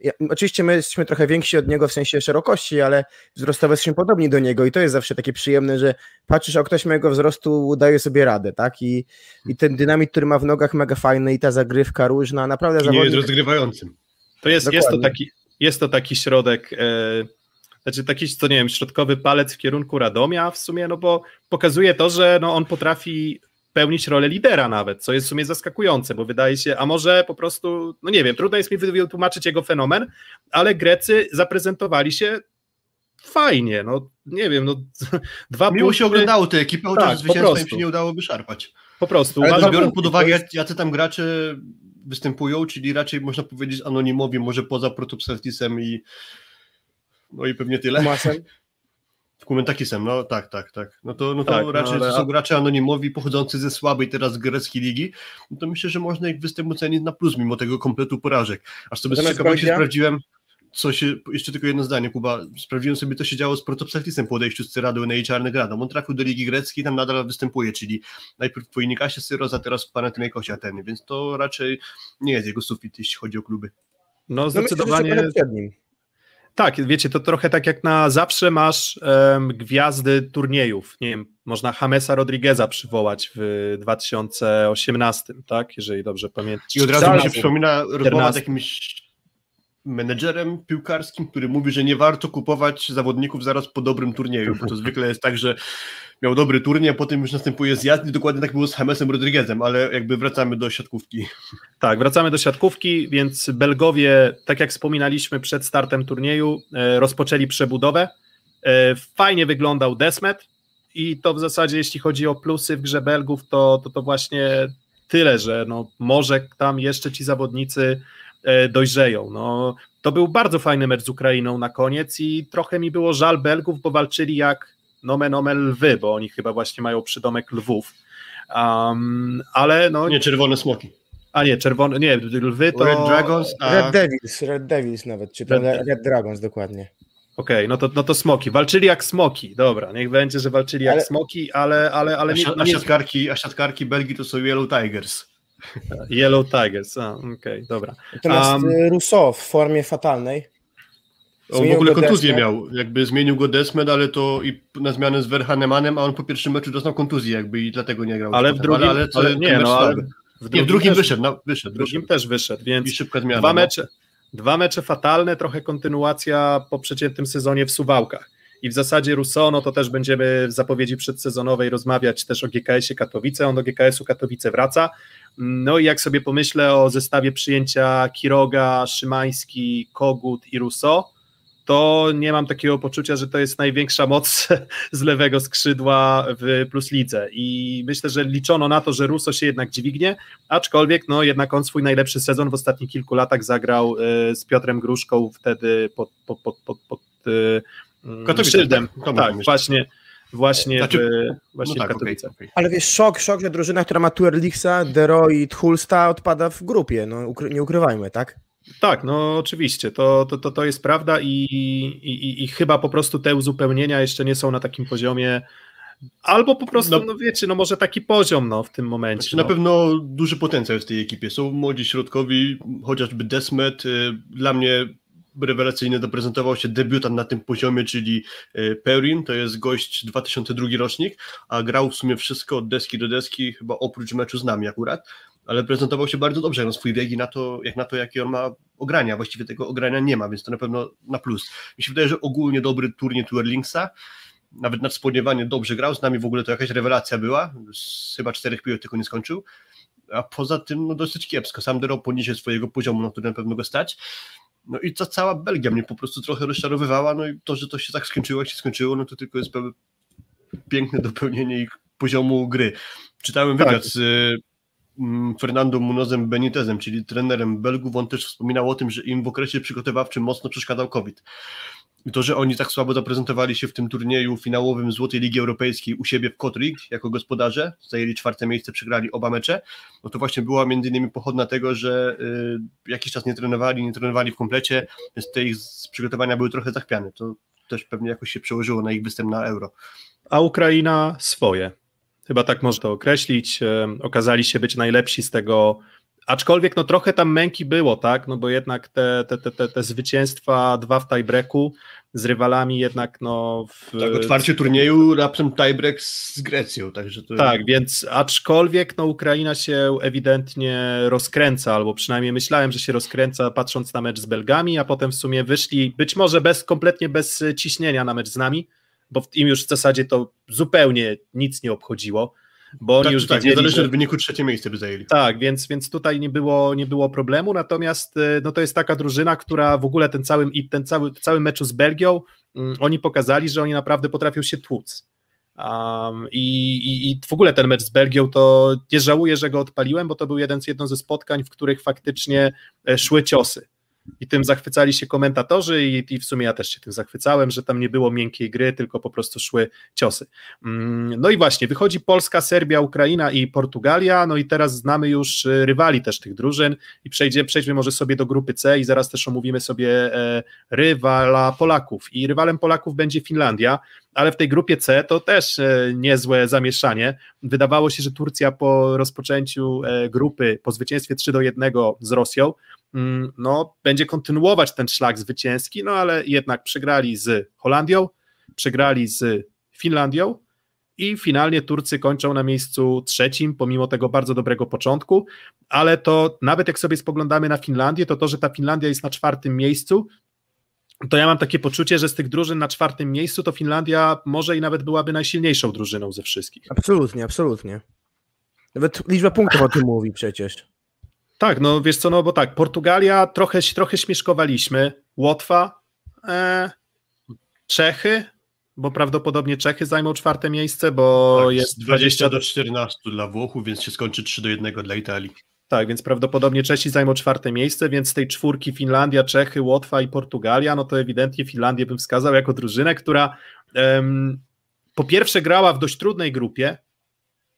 ja, oczywiście my jesteśmy trochę więksi od niego w sensie szerokości, ale wzrostowo jesteśmy podobni do niego i to jest zawsze takie przyjemne, że patrzysz, a ktoś mojego wzrostu daje sobie radę, tak? I, I ten dynamit, który ma w nogach mega fajny i ta zagrywka różna, naprawdę I nie jest rozgrywającym. To jest, jest, to taki, jest to taki środek, e, znaczy taki, co nie wiem, środkowy palec w kierunku Radomia w sumie, no bo pokazuje to, że no, on potrafi pełnić rolę lidera nawet, co jest w sumie zaskakujące, bo wydaje się, a może po prostu, no nie wiem, trudno jest mi wytłumaczyć jego fenomen, ale Grecy zaprezentowali się fajnie, no nie wiem, no (laughs) dwa Miło punkty... się oglądało tę ekipę, chociaż tak, zwycięstwa im się nie udało wyszarpać. Po prostu. Ale uważam, biorąc pod uwagę, jest... jacy tam gracze występują, czyli raczej można powiedzieć anonimowi, może poza Protopseltisem i no i pewnie tyle. Masem. Kumentakisem, no tak, tak, tak. No to, no to tak, no raczej no, ale... są gracze anonimowi pochodzący ze słabej teraz greckiej ligi, no to myślę, że można ich występ ocenić na plus, mimo tego kompletu porażek. Aż sobie z ciekawości sprawdziłem, co się, jeszcze tylko jedno zdanie, Kuba, sprawdziłem sobie, co się działo z Protopsaktisem po odejściu z Cyradu na jej czarnych radom. On trafił do Ligi Greckiej, tam nadal występuje, czyli najpierw w Twojnikasie Syros, a teraz w Panathinaikosie Ateny, więc to raczej nie jest jego sufit, jeśli chodzi o kluby. No zdecydowanie... No myślę, tak, wiecie, to trochę tak jak na zawsze masz um, gwiazdy turniejów. Nie wiem, można Jamesa Rodrigueza przywołać w 2018, tak? Jeżeli dobrze pamiętam. I od razu mi się przypomina rozmowa z jakimś menedżerem piłkarskim, który mówi, że nie warto kupować zawodników zaraz po dobrym turnieju, bo to (laughs) zwykle jest tak, że miał dobry turniej, a potem już następuje zjazd i dokładnie tak było z Jamesem Rodriguezem, ale jakby wracamy do siatkówki. Tak, wracamy do siatkówki, więc Belgowie, tak jak wspominaliśmy przed startem turnieju, e, rozpoczęli przebudowę. E, fajnie wyglądał Desmet i to w zasadzie jeśli chodzi o plusy w grze Belgów, to to, to właśnie tyle, że no, może tam jeszcze ci zawodnicy dojrzeją. No, to był bardzo fajny mecz z Ukrainą na koniec i trochę mi było żal Belgów, bo walczyli jak nomen omen lwy, bo oni chyba właśnie mają przydomek lwów. Um, ale no... Nie, czerwone smoki. A nie, czerwone, nie, lwy to... Red Dragons, a... Red Devils, Red Devils nawet, czy Red, Red Dragons dokładnie. Okej, okay, no, to, no to smoki. Walczyli jak smoki, dobra, niech będzie, że walczyli ale... jak smoki, ale... ale, ale a, nie, a, siatkarki, a siatkarki Belgii to są Yellow Tigers. (laughs) Yellow Tigers, okej, okay, dobra. Natomiast um, Rousseau w formie fatalnej. On w ogóle kontuzję miał, jakby zmienił go Desmed, ale to i na zmianę z Verhanemanem, a on po pierwszym meczu dostał kontuzję jakby i dlatego nie grał. Ale w drugim, ale, ale, ale nie, no, ale w drugim, nie, w drugim też, wyszedł, no, wyszedł. W drugim wyszedł. też wyszedł, więc I szybka zmiana, dwa, no. mecze, dwa mecze fatalne, trochę kontynuacja po przeciętnym sezonie w Suwałkach. i w zasadzie Rousseau, no to też będziemy w zapowiedzi przedsezonowej rozmawiać też o GKS-ie Katowice, on do GKS-u Katowice wraca, no i jak sobie pomyślę o zestawie przyjęcia Kiroga, Szymański, Kogut i Rousseau, to nie mam takiego poczucia, że to jest największa moc (laughs) z lewego skrzydła w Plus Lidze. I myślę, że liczono na to, że Russo się jednak dźwignie, aczkolwiek no jednak on swój najlepszy sezon w ostatnich kilku latach zagrał e, z Piotrem Gruszką wtedy pod, pod, pod, pod, pod Katowice, szyldem. Tak, tak właśnie właśnie znaczy, w, właśnie no tak, Katowice. Okay, okay. Ale wiesz, szok, szok, że drużyna, która ma tu Erlichsa, Dero i Tchulsta odpada w grupie, no ukry nie ukrywajmy, tak? Tak, no oczywiście, to, to, to, to jest prawda i, i, i chyba po prostu te uzupełnienia jeszcze nie są na takim poziomie, Albo po prostu, no, no wiecie, no może taki poziom no, w tym momencie. Znaczy, no. Na pewno duży potencjał w tej ekipie. Są młodzi środkowi, chociażby Desmet. Y, dla mnie rewelacyjnie zaprezentował się debiutant na tym poziomie, czyli y, Perrin, to jest gość 2002 rocznik, a grał w sumie wszystko od deski do deski, chyba oprócz meczu z nami akurat ale prezentował się bardzo dobrze na swój wiek i na to, jak na to, jakie on ma ogrania. Właściwie tego ogrania nie ma, więc to na pewno na plus. Mi się wydaje, że ogólnie dobry turniej Tour Linksa, nawet nadspodziewanie dobrze grał, z nami w ogóle to jakaś rewelacja była, chyba czterech piłek tylko nie skończył, a poza tym no dosyć kiepsko. Sam Dero poniżej swojego poziomu, na który na pewno go stać. No i ta cała Belgia mnie po prostu trochę rozczarowywała, no i to, że to się tak skończyło, jak się skończyło, no to tylko jest piękne dopełnienie ich poziomu gry. Czytałem wywiad tak. z Mm, Fernando Munozem Benitezem, czyli trenerem Belgów, on też wspominał o tym, że im w okresie przygotowawczym mocno przeszkadzał COVID. To, że oni tak słabo zaprezentowali się w tym turnieju finałowym Złotej Ligi Europejskiej u siebie w Kotrik jako gospodarze, zajęli czwarte miejsce, przegrali oba mecze, no to właśnie była między innymi pochodna tego, że y, jakiś czas nie trenowali, nie trenowali w komplecie, więc te ich przygotowania były trochę zachwiane. To też pewnie jakoś się przełożyło na ich występ na Euro. A Ukraina swoje. Chyba tak można to określić. Okazali się być najlepsi z tego, aczkolwiek no trochę tam męki było, tak, no bo jednak te, te, te, te, te zwycięstwa, dwa w tiebreaku z rywalami jednak no... W... Tak, otwarcie turnieju, raptem tiebreak z Grecją, także to... Tak, więc aczkolwiek no Ukraina się ewidentnie rozkręca, albo przynajmniej myślałem, że się rozkręca patrząc na mecz z Belgami, a potem w sumie wyszli być może bez, kompletnie bez ciśnienia na mecz z nami, bo im już w zasadzie to zupełnie nic nie obchodziło, bo oni tak, już tak, wiedzieli, niezależnie że... od wyniku trzecie miejsce by zajęli. Tak, więc, więc tutaj nie było, nie było problemu, natomiast e, no to jest taka drużyna, która w ogóle ten cały, ten cały, cały meczu z Belgią, um, oni pokazali, że oni naprawdę potrafią się tłuc. Um, i, i, I w ogóle ten mecz z Belgią to nie żałuję, że go odpaliłem, bo to był jeden z jedno ze spotkań, w których faktycznie e, szły ciosy i tym zachwycali się komentatorzy i, i, w sumie ja też się tym zachwycałem, że tam nie było miękkiej gry, tylko po prostu szły ciosy. Mm, no i właśnie, wychodzi Polska, Serbia, Ukraina i Portugalia, no i teraz znamy już y, rywali też tych drużyn i przejdzie, przejdźmy może sobie do grupy C i zaraz też omówimy sobie e, rywala Polaków i rywalem Polaków będzie Finlandia, ale w tej grupie C to też e, niezłe zamieszanie. Wydawało się, że Turcja po rozpoczęciu e, grupy, po zwycięstwie 3 do 1 z Rosją, no, będzie kontynuować ten szlak zwycięski, no ale jednak przegrali z Holandią, przegrali z Finlandią i finalnie Turcy kończą na miejscu trzecim, pomimo tego bardzo dobrego początku, ale to nawet jak sobie spoglądamy na Finlandię, to to, że ta Finlandia jest na czwartym miejscu, to ja mam takie poczucie, że z tych drużyn na czwartym miejscu to Finlandia może i nawet byłaby najsilniejszą drużyną ze wszystkich. Absolutnie, absolutnie. Nawet liczba punktów o tym mówi przecież. Tak, no wiesz co, no bo tak, Portugalia trochę, trochę śmieszkowaliśmy, Łotwa, e, Czechy, bo prawdopodobnie Czechy zajmą czwarte miejsce, bo tak, jest 20 do 14 dla Włochów, więc się skończy 3 do 1 dla Italii. Tak, więc prawdopodobnie Czesi zajmą czwarte miejsce, więc z tej czwórki Finlandia, Czechy, Łotwa i Portugalia, no to ewidentnie Finlandię bym wskazał jako drużynę, która um, po pierwsze grała w dość trudnej grupie.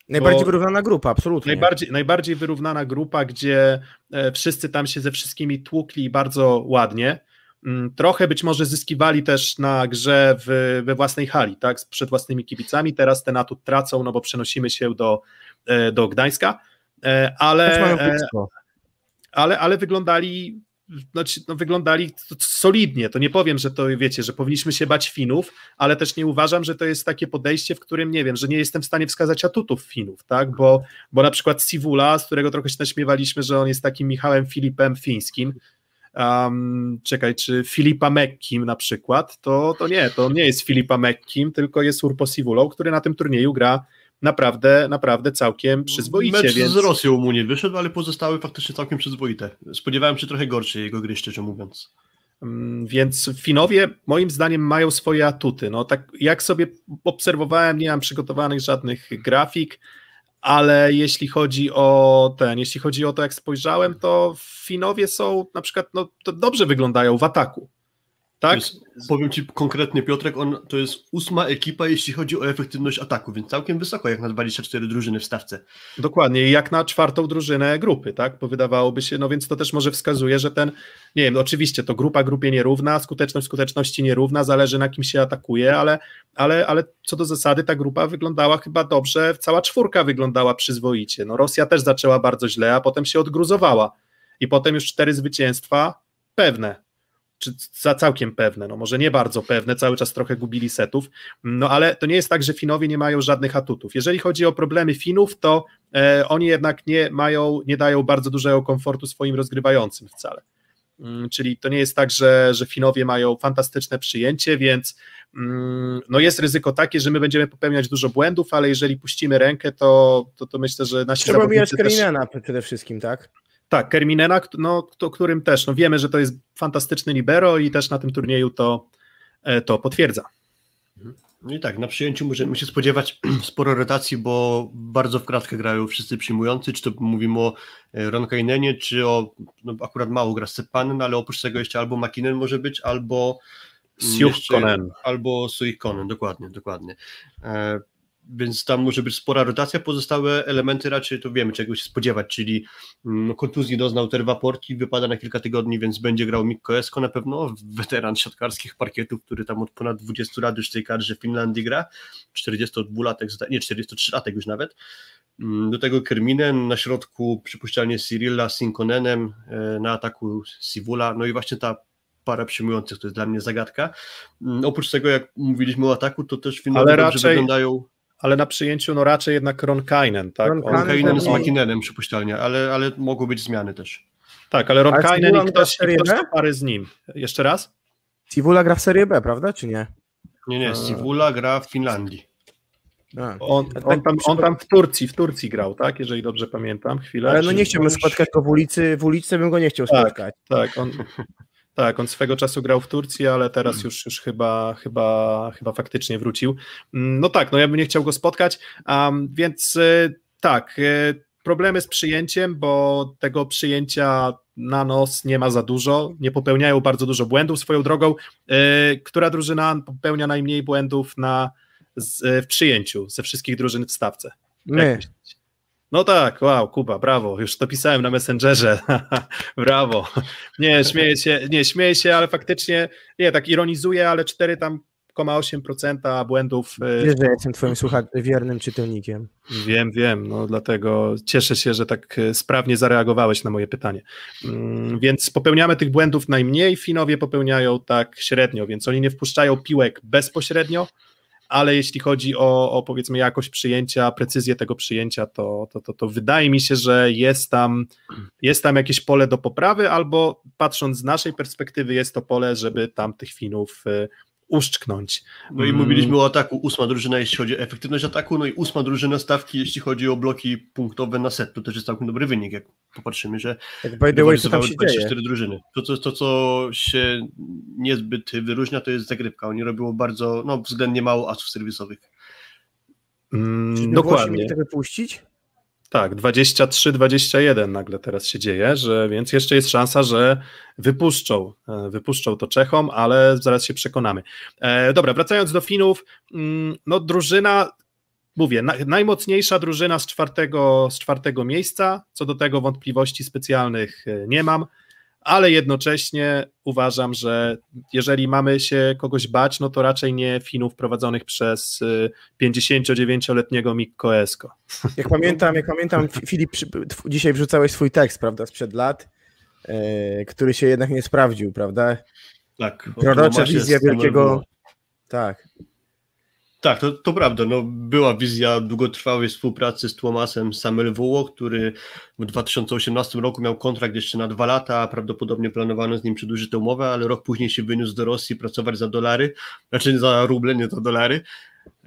Najbardziej wyrównana grupa, absolutnie. Najbardziej, najbardziej wyrównana grupa, gdzie e, wszyscy tam się ze wszystkimi tłukli bardzo ładnie. Mm, trochę być może zyskiwali też na grze w, we własnej hali, tak, przed własnymi kibicami. Teraz ten atut tracą, no bo przenosimy się do, e, do Gdańska E, ale, ale, ale wyglądali znaczy, no, wyglądali solidnie. To nie powiem, że to wiecie, że powinniśmy się bać Finów, ale też nie uważam, że to jest takie podejście, w którym nie wiem, że nie jestem w stanie wskazać atutów Finów, tak? Bo, bo na przykład Sivula, z którego trochę się naśmiewaliśmy, że on jest takim Michałem Filipem fińskim, um, czekaj, czy Filipa Mekkim na przykład, to, to nie, to nie jest Filipa Mekkim, tylko jest Urpo Sivulą, który na tym turnieju gra naprawdę, naprawdę całkiem przyzwoicie. Mecz więc... z Rosją mu nie wyszedł, ale pozostały faktycznie całkiem przyzwoite. Spodziewałem się trochę gorszej jego gry, szczerze mówiąc. Mm, więc Finowie moim zdaniem mają swoje atuty. No tak jak sobie obserwowałem, nie mam przygotowanych żadnych grafik, ale jeśli chodzi o ten, jeśli chodzi o to, jak spojrzałem, to Finowie są na przykład, no to dobrze wyglądają w ataku. Tak? Jest, powiem Ci konkretnie, Piotrek, on, to jest ósma ekipa, jeśli chodzi o efektywność ataku, więc całkiem wysoko, jak na 24 drużyny w stawce. Dokładnie, jak na czwartą drużynę grupy, tak? Bo wydawałoby się, no więc to też może wskazuje, że ten, nie wiem, oczywiście to grupa grupie nierówna, skuteczność skuteczności nierówna, zależy na kim się atakuje, ale, ale, ale co do zasady ta grupa wyglądała chyba dobrze, cała czwórka wyglądała przyzwoicie. No Rosja też zaczęła bardzo źle, a potem się odgruzowała i potem już cztery zwycięstwa pewne czy za całkiem pewne, no może nie bardzo pewne, cały czas trochę gubili setów, no ale to nie jest tak, że Finowie nie mają żadnych atutów. Jeżeli chodzi o problemy Finów, to e, oni jednak nie mają, nie dają bardzo dużego komfortu swoim rozgrywającym wcale. Mm, czyli to nie jest tak, że, że Finowie mają fantastyczne przyjęcie, więc mm, no jest ryzyko takie, że my będziemy popełniać dużo błędów, ale jeżeli puścimy rękę, to, to, to myślę, że nasi Trzeba zawodnicy też... Kerinena przede wszystkim, tak? Tak, Kerminena, no, to, którym też no, wiemy, że to jest fantastyczny libero i też na tym turnieju to, e, to potwierdza. No i tak, na przyjęciu możemy się spodziewać (clears throat) sporo rotacji, bo bardzo w kratkę grają wszyscy przyjmujący, czy to mówimy o e, Ronkainenie, czy o, no akurat mało gra Stepanen, ale oprócz tego jeszcze albo Makinen może być, albo Siuchkonen. Albo Suikonen, dokładnie, dokładnie. Więc tam może być spora rotacja, pozostałe elementy raczej to wiemy czego się spodziewać, czyli no, kontuzji doznał Terwa Porti, wypada na kilka tygodni, więc będzie grał Mikko Esko na pewno, weteran siatkarskich parkietów, który tam od ponad 20 lat już w tej kadrze w Finlandii gra, 42-latek, nie 43-latek już nawet, mm, do tego Kerminen, na środku przypuszczalnie Cyrilla z Sinkonenem, e, na ataku Sivula, no i właśnie ta para przyjmujących, to jest dla mnie zagadka. Mm, oprócz tego, jak mówiliśmy o ataku, to też Finowie raczej... wyglądają ale na przyjęciu no raczej jednak Ronkainen, tak? Ronkainen z Makinenem przypuszczalnie, ale, ale mogły być zmiany też. Tak, ale Ronkainen i ktoś, i ktoś do pary z nim. Jeszcze raz? Sivula gra w Serie B, prawda, czy nie? Nie, nie, Sivula gra w Finlandii. A, on, on, tam, on tam w Turcji, w Turcji grał, tak? Jeżeli dobrze pamiętam, chwilę. Ale no nie chciałbym spotkać go w ulicy, w ulicy bym go nie chciał tak, spotkać. Tak, on, tak, on swego czasu grał w Turcji, ale teraz hmm. już, już chyba, chyba, chyba faktycznie wrócił. Mm, no tak, no ja bym nie chciał go spotkać, um, więc y, tak, y, problemy z przyjęciem, bo tego przyjęcia na nos nie ma za dużo, nie popełniają bardzo dużo błędów swoją drogą. Y, która drużyna popełnia najmniej błędów na, z, w przyjęciu ze wszystkich drużyn w stawce? My. No tak, wow, Kuba, brawo, już to pisałem na Messengerze, (laughs) brawo. Nie, śmieję się, nie, śmieję się, ale faktycznie, nie, tak ironizuję, ale 4 tam 8% błędów. Y, Wiesz, że ja jestem twoim słuchaczem, wiernym czytelnikiem. Wiem, wiem, no dlatego cieszę się, że tak y, sprawnie zareagowałeś na moje pytanie. Mm, więc popełniamy tych błędów najmniej, Finowie popełniają tak średnio, więc oni nie wpuszczają piłek bezpośrednio, ale jeśli chodzi o, o powiedzmy jakość przyjęcia, precyzję tego przyjęcia, to, to, to, to wydaje mi się, że jest tam, jest tam jakieś pole do poprawy, albo patrząc z naszej perspektywy, jest to pole, żeby tam tych Finów y, uszczknąć. No i mówiliśmy o ataku, ósma drużyna, jeśli chodzi o efektywność ataku, no i ósma drużyna stawki, jeśli chodzi o bloki punktowe na set, to też jest całkiem dobry wynik, jak popatrzymy, że tak by the way, co tam się 24 dzieje? drużyny. To, to, to, co się niezbyt wyróżnia, to jest zagrywka. Oni robią bardzo, no względnie mało asów serwisowych. Mm, dokładnie. tego wypuścić? Tak, 23-21 nagle teraz się dzieje, że więc jeszcze jest szansa, że wypuszczą, e, wypuszczą to Czechom, ale zaraz się przekonamy. E, dobra, wracając do Finów, mm, no drużyna, mówię, na, najmocniejsza drużyna z czwartego, z czwartego miejsca, co do tego wątpliwości specjalnych e, nie mam ale jednocześnie uważam, że jeżeli mamy się kogoś bać, no to raczej nie Finów prowadzonych przez 59-letniego y, Mikko Esko. Jak pamiętam, jak pamiętam, Filip, dzisiaj wrzucałeś swój tekst, prawda, sprzed lat, yy, który się jednak nie sprawdził, prawda? Tak. Prorocza wizja wielkiego... Tak. Tak, to, to prawda. No, była wizja długotrwałej współpracy z Tłomasem Samelwuło, który w 2018 roku miał kontrakt jeszcze na dwa lata, prawdopodobnie planowano z nim przedłużyć tę umowę, ale rok później się wyniósł do Rosji pracować za dolary, znaczy za ruble, nie za dolary.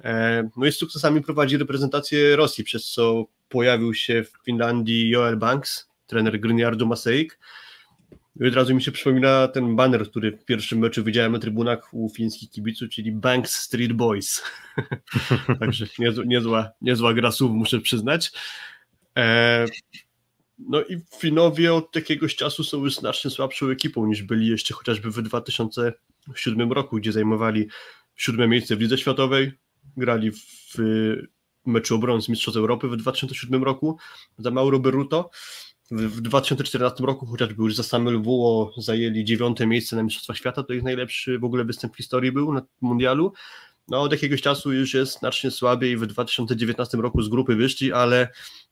E, no i z sukcesami prowadzi reprezentację Rosji, przez co pojawił się w Finlandii Joel Banks, trener Gryniardu Maseik, i od razu mi się przypomina ten banner, który w pierwszym meczu widziałem na trybunach u fińskich kibiców, czyli Banks Street Boys. (laughs) Także niezła, niezła, niezła gra słów, muszę przyznać. E, no i Finowie od jakiegoś czasu są już znacznie słabszą ekipą niż byli jeszcze chociażby w 2007 roku, gdzie zajmowali siódme miejsce w Lidze Światowej, grali w meczu o brąz Mistrzostw Europy w 2007 roku za Mauro Berruto w 2014 roku chociażby już za Samuel Wuo zajęli dziewiąte miejsce na Mistrzostwach Świata, to ich najlepszy w ogóle występ w historii był na mundialu. No od jakiegoś czasu już jest znacznie słabiej, w 2019 roku z grupy wyszli, ale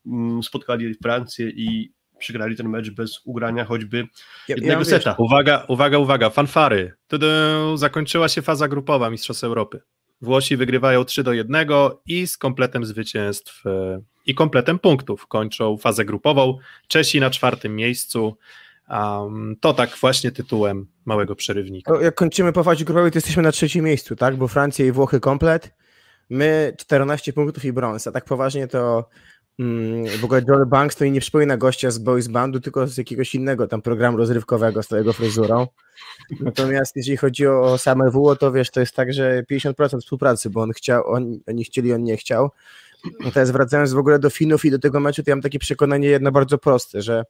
mm, spotkali Francję i przegrali ten mecz bez ugrania choćby jednego ja seta. Uwaga, uwaga, uwaga, fanfary. Tudu, zakończyła się faza grupowa Mistrzostw Europy. Włosi wygrywają 3 do 1 i z kompletem zwycięstw e, i kompletem punktów kończą fazę grupową. Czesi na czwartym miejscu. Um, to tak właśnie tytułem małego przerywnika. Jak kończymy po fazie grupowej, to jesteśmy na trzecim miejscu, tak? Bo Francja i Włochy komplet. My 14 punktów i brąz, a tak poważnie to w ogóle Joel Banks to nie przypomina gościa z Boys Bandu, tylko z jakiegoś innego tam programu rozrywkowego z twojego fryzurą. Natomiast jeżeli chodzi o same WO, to wiesz, to jest tak, że 50% współpracy, bo on chciał, on, oni chcieli, on nie chciał. Natomiast wracając w ogóle do Finów i do tego meczu, to ja mam takie przekonanie jedno bardzo proste, że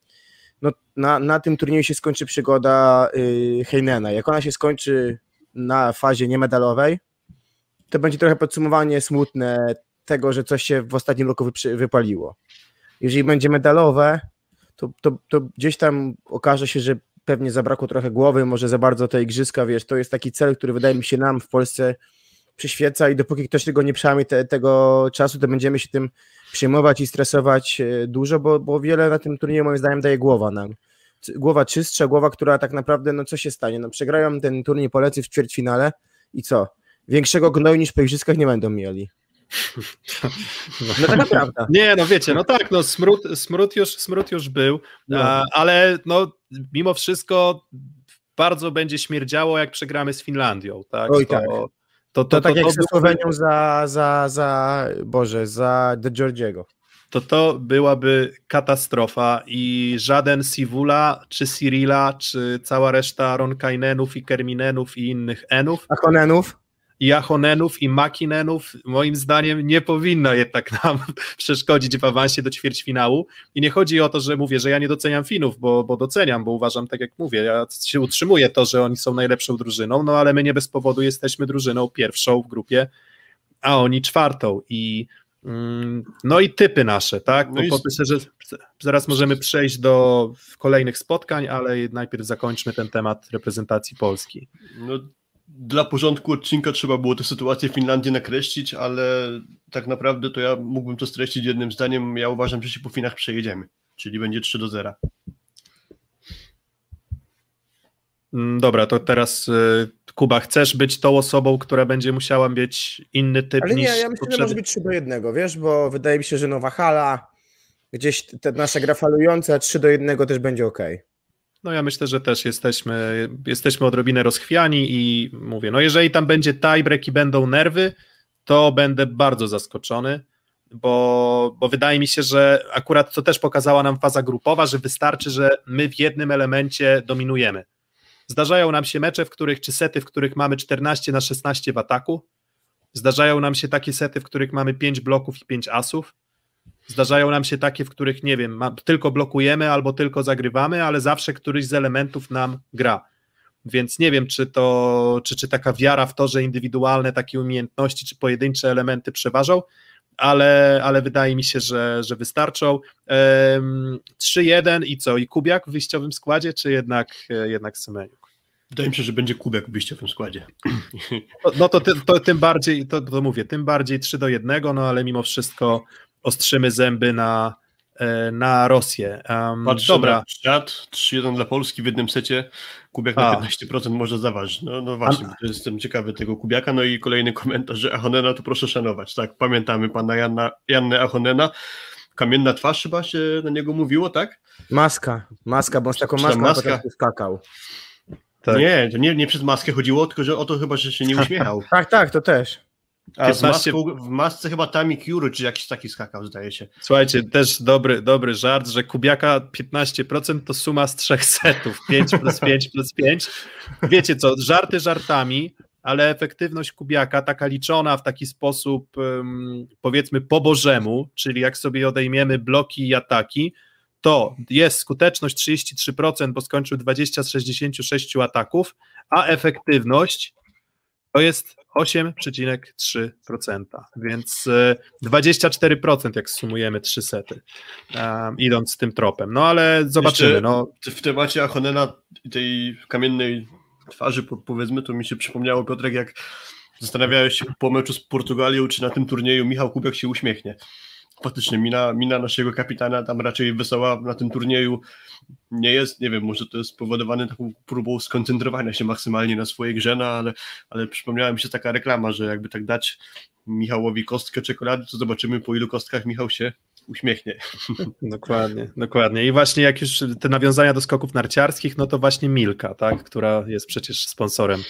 no, na, na tym turnieju się skończy przygoda yy, Heinena. Jak ona się skończy na fazie niemedalowej, to będzie trochę podsumowanie smutne tego, że coś się w ostatnim roku wypaliło. Jeżeli będzie medalowe, to, to, to gdzieś tam okaże się, że pewnie zabrakło trochę głowy, może za bardzo te igrzyska, wiesz, to jest taki cel, który wydaje mi się nam w Polsce przyświeca i dopóki ktoś tego nie przejmie te, tego czasu, to będziemy się tym przejmować i stresować e, dużo, bo, bo wiele na tym turnieju moim zdaniem daje głowa nam. Głowa czystsza, głowa, która tak naprawdę, no co się stanie? No przegrają ten turniej Polacy w ćwierćfinale i co? Większego gnoju niż po igrzyskach nie będą mieli. No tak naprawdę. Nie, no wiecie, no tak, no smród, smród, już, smród już był, no. ale no mimo wszystko bardzo będzie śmierdziało, jak przegramy z Finlandią, tak? Oj, to, tak. To, to, to, tak jak ze Słowenią za, za, za, Boże, za De Giorgiego. To to byłaby katastrofa i żaden Sivula, czy Cyrila, czy cała reszta Ronkainenów i Kerminenów i innych Enów. Achonenów i Achonenów i Makinenów moim zdaniem nie powinno jednak nam (laughs) przeszkodzić w awansie do ćwierćfinału i nie chodzi o to, że mówię, że ja nie doceniam Finów, bo, bo doceniam, bo uważam, tak jak mówię, ja się utrzymuję to, że oni są najlepszą drużyną, no ale my nie bez powodu jesteśmy drużyną pierwszą w grupie, a oni czwartą i mm, no i typy nasze, tak? No bo myślę, że zaraz możemy przejść do kolejnych spotkań, ale najpierw zakończmy ten temat reprezentacji Polski. No dla porządku odcinka trzeba było tę sytuację w Finlandii nakreślić, ale tak naprawdę to ja mógłbym to streścić jednym zdaniem. Ja uważam, że się po Finach przejedziemy, czyli będzie 3 do 0. Mm, dobra, to teraz y, Kuba, chcesz być tą osobą, która będzie musiała mieć inny typ Ale nie, ja myślę, że może być 3 do 1, wiesz, bo wydaje mi się, że nowa hala, gdzieś ta nasza gra falująca, 3 do 1 też będzie ok. No ja myślę, że też jesteśmy, jesteśmy odrobinę rozchwiani i mówię, no jeżeli tam będzie tiebreak i będą nerwy, to będę bardzo zaskoczony, bo, bo wydaje mi się, że akurat to też pokazała nam faza grupowa, że wystarczy, że my w jednym elemencie dominujemy. Zdarzają nam się mecze, w których, czy sety, w których mamy 14 na 16 w ataku, zdarzają nam się takie sety, w których mamy 5 bloków i 5 asów, Zdarzają nam się takie, w których nie wiem, ma, tylko blokujemy albo tylko zagrywamy, ale zawsze któryś z elementów nam gra. Więc nie wiem, czy to, czy, czy taka wiara w to, że indywidualne takie umiejętności, czy pojedyncze elementy przeważą, ale, ale wydaje mi się, że, że wystarczą. Um, 3-1 i co? I Kubiak w wyjściowym składzie, czy jednak, jednak Semeniuk? Wydaje mi się, że będzie Kubiak w wyjściowym składzie. No, no to, to, tym bardziej, to, to mówię, tym bardziej 3 do 1, no ale mimo wszystko ostrzymy zęby na, e, na Rosję. Um, Patrzę dobra. na czat, 3-1 dla Polski w jednym secie, Kubiak na A. 15% może zaważyć. No, no właśnie, to jestem ciekawy tego Kubiaka. No i kolejny komentarz, że Achonena to proszę szanować. Tak, pamiętamy pana Janna, Jannę Achonena. Kamienna twarz chyba się na niego mówiło, tak? Maska, maska, bo on z taką maską maska? skakał. Tak. Nie, to nie, nie przez maskę chodziło, tylko że o to chyba, że się nie uśmiechał. (laughs) Tak, tak, to też. A z 15 maską, w masce chyba Tami Kuru, czy jakiś taki skakał, zdaje się. Słuchajcie, też dobry, dobry żart, że Kubiaka 15% to suma z trzech setów. 5 plus 5 plus 5. Wiecie co, żarty żartami, ale efektywność Kubiaka, taka liczona w taki sposób, powiedzmy, po bożemu, czyli jak sobie odejmiemy bloki i ataki, to jest skuteczność 33%, bo skończył 20 z 66 ataków, a efektywność to jest 8,3%, więc e, 24% jak sumujemy trzy sety, um, idąc tym tropem. No ale zobaczymy. Jeszcze- No, W temacie Achonena i tej kamiennej twarzy, po- powiedzmy, to mi się przypomniało, Piotrek, jak zastanawiałeś się po meczu z Portugalią, czy na tym turnieju Michał Kubiak się uśmiechnie. Faktycznie mina, mina naszego kapitana tam raczej wesoła na tym turnieju nie jest. Nie wiem, może to jest spowodowane taką próbą skoncentrowania się maksymalnie na swojej grze, no, ale, ale przypomniała mi się taka reklama, że jakby tak dać Michałowi kostkę czekolady, to zobaczymy po ilu kostkach Michał się uśmiechnie. (laughs) Dokładnie, dokładnie. I właśnie jak już te nawiązania do skoków narciarskich, no to właśnie Milka, tak, która jest przecież sponsorem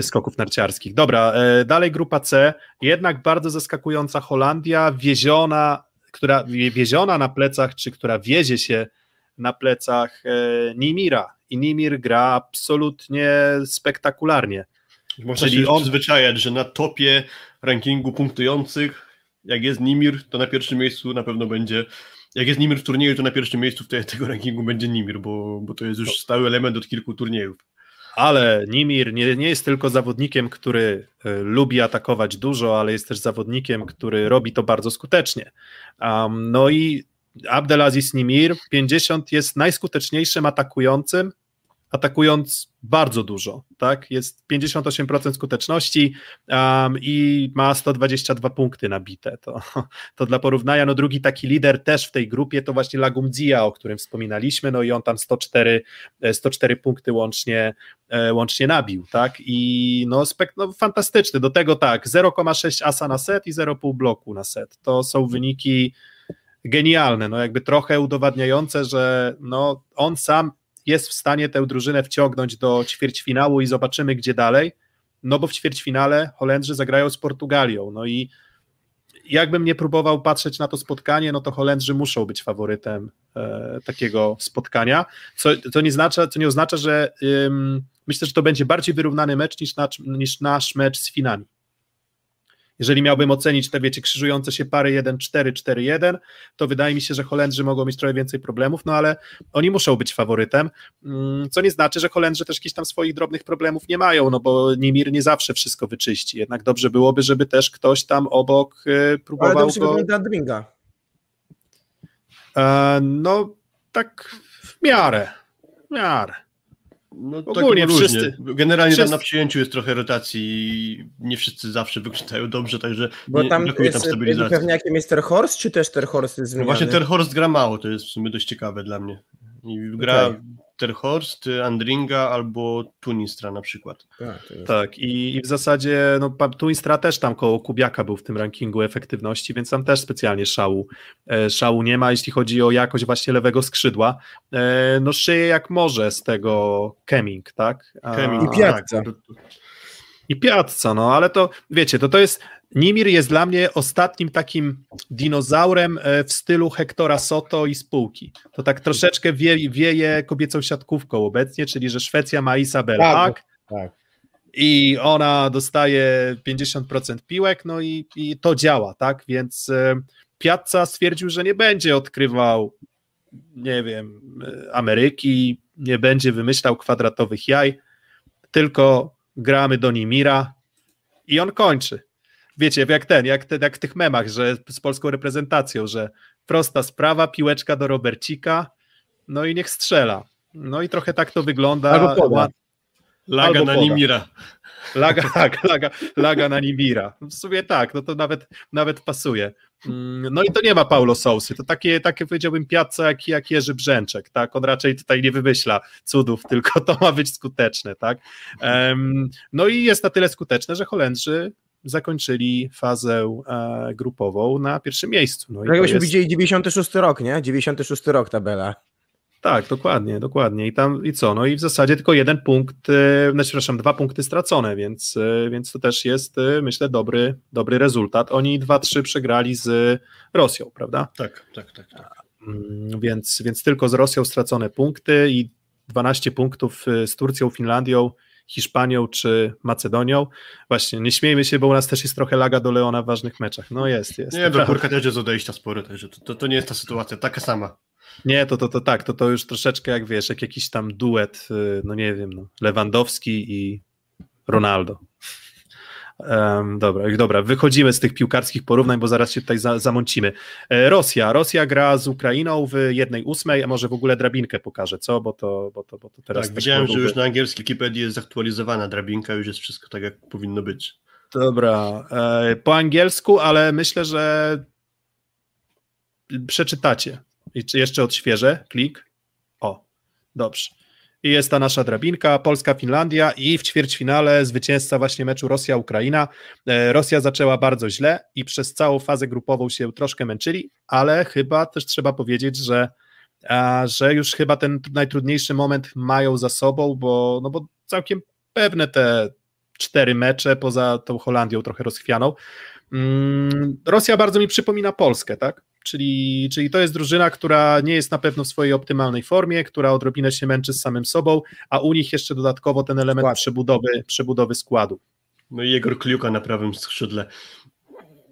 skoków narciarskich. Dobra, e, dalej grupa C, jednak bardzo zaskakująca Holandia, wieziona, która wie- wieziona na plecach, czy która wiezie się na plecach e, Nimira. I Nimir gra absolutnie spektakularnie. Można Czyli się on- przyzwyczajać, że na topie rankingu punktujących, jak jest Nimir, to na pierwszym miejscu na pewno będzie. Jak jest Nimir w turnieju, to na pierwszym miejscu w te, tego rankingu będzie Nimir, bo, bo to jest już stały element od kilku turniejów. Ale Nimir nie, nie jest tylko zawodnikiem, który e, lubi atakować dużo, ale jest też zawodnikiem, który robi to bardzo skutecznie. Um, no i Abdelaziz Nimir 50 jest najskuteczniejszym atakującym, atakując bardzo dużo, tak? Jest 58% skuteczności um, i ma 122 punkty nabite. To, (laughs) to dla porównania, no drugi taki lider też w tej grupie to właśnie Lagumdzija, o którym wspominaliśmy, no i on tam 104, e, 104 punkty łącznie, e, łącznie nabił, tak? I no, spek- no fantastyczny. Do tego tak, 0,6 asa na set i 0,5 bloku na set. To są wyniki genialne, no jakby trochę udowadniające, że no on sam jest w stanie tę drużynę wciągnąć do ćwierćfinału i zobaczymy gdzie dalej, no bo w ćwierćfinale Holendrzy zagrają z Portugalią, no i jakbym nie próbował patrzeć na to spotkanie, no to Holendrzy muszą być faworytem e, takiego spotkania, co, co, nie oznacza, co nie oznacza, że ym, myślę, że to będzie bardziej wyrównany mecz niż, niż nasz mecz z Finami. Jeżeli miałbym ocenić te, wiecie, krzyżujące się pary 1-4, 4-1, to wydaje mi się, że Holendrzy mogą mieć trochę więcej problemów, no ale oni muszą być faworytem, mm, co nie znaczy, że Holendrzy też jakichś tam swoich drobnych problemów nie mają, no bo Nimir nie zawsze wszystko wyczyści, jednak dobrze byłoby, żeby też ktoś tam obok Ale próbował dobrze go... wygląda Dringa. E, no, tak w miarę, w miarę. No, Ogólnie tak różnie. wszyscy- Generalnie wszyscy- tam na przyjęciu jest trochę rotacji i nie wszyscy zawsze wyglądają dobrze, także Bo nie, tam brakuje tam jest stabilizacji. pewnie jakim jest Ter Horst, czy też Ter Horst jest No zmieniany? właśnie Ter Horst gra mało, to jest w sumie dość ciekawe dla mnie. I gra Okej. Ter Horst, Andringa albo Tunistra na przykład. Tak, Tak, i, i w zasadzie no, Tuinstra też tam koło Kubiaka był w tym rankingu efektywności, więc tam też specjalnie szału, e, szału nie ma, jeśli chodzi o jakość właśnie lewego skrzydła. E, no szyje jak może z tego Keming, tak? A- Keming, I Piazza. tak, I Piazza, no ale to wiecie, to to jest, Nimir jest dla mnie ostatnim takim dinozaurem e, w stylu Hektora Soto i spółki. To tak troszeczkę wie, wieje kobiecą siatkówką obecnie, czyli że Szwecja ma Isabel Tak, tak. i ona dostaje 50% piłek, no i, i to działa, tak? Więc e, Piazza stwierdził, że nie będzie odkrywał, nie wiem, Ameryki, nie będzie wymyślał kwadratowych jaj, tylko gramy do Nimira i on kończy. Wiecie, jak ten, jak, ten, jak w tych memach, że z polską reprezentacją, że prosta sprawa, piłeczka do Robercika, no i niech strzela. No i trochę tak to wygląda. Albo poda. Laga na Nimira. Laga, (laughs) tak, laga, laga na Nimira. W sumie tak, no to nawet, nawet pasuje. Mm, no i to nie ma Paulo Sousy, to takie, takie powiedziałbym piazza jak, jak Jerzy Brzęczek, tak? On raczej tutaj nie wymyśla cudów, tylko to ma być skuteczne, tak? Um, no i jest na tyle skuteczne, że Holendrzy zakończyli fazę e, grupową na pierwszym miejscu. No jakbyśmy jest... widzieli 96 rok, nie? 96 rok tabela. Tak, dokładnie, dokładnie. I tam i co? No i w zasadzie tylko jeden punkt, e, znaczy, przepraszam, dwa punkty stracone, więc, e, więc to też jest, myślę, dobry, dobry rezultat. Oni 2-3 przegrali z Rosją, prawda? Tak, tak, tak. tak. Mm, więc, więc tylko z Rosją stracone punkty i 12 punktów z Turcją, Finlandią, Hiszpanią czy Macedonią. Właśnie, nie śmiejmy się, bo u nas też jest trochę laga do Leona w ważnych meczach. No jest, jest. Nie, do Kurka też jest odejścia spore, także to, to, to nie jest ta sytuacja, taka sama. Nie, to, to, to tak, to, to już troszeczkę jak wiesz, jak jakiś tam duet, y, no nie wiem, no, Lewandowski i Ronaldo. Um, dobra, dobra, wychodzimy z tych piłkarskich porównań, bo zaraz się tutaj za, zamącimy. E, Rosja. Rosja gra z Ukrainą w jednej ósmej, a może w ogóle drabinkę pokażę, co? Bo to, bo to, bo to teraz. Tak, tak widziałem, że już na angielskiej Wikipedii jest zaktualizowana drabinka, już jest wszystko tak, jak powinno być. Dobra, e, po angielsku, ale myślę, że przeczytacie. I jeszcze odświeżę, klik. O, dobrze. I jest ta nasza drabinka, Polska-Finlandia i w ćwierćfinale zwycięzca właśnie meczu Rosja-Ukraina. E, Rosja zaczęła bardzo źle i przez całą fazę grupową się troszkę męczyli, ale chyba też trzeba powiedzieć, że, że już chyba ten najtrudniejszy moment mają za sobą, bo, no bo całkiem pewne te cztery mecze poza tą Holandią trochę rozchwianą. Mm, Rosja bardzo mi przypomina Polskę, tak? Czyli, czyli to jest drużyna, która nie jest na pewno w swojej optymalnej formie, która odrobinę się męczy z samym sobą, a u nich jeszcze dodatkowo ten element przebudowy, przebudowy składu. No i Jegor Kliuka na prawym skrzydle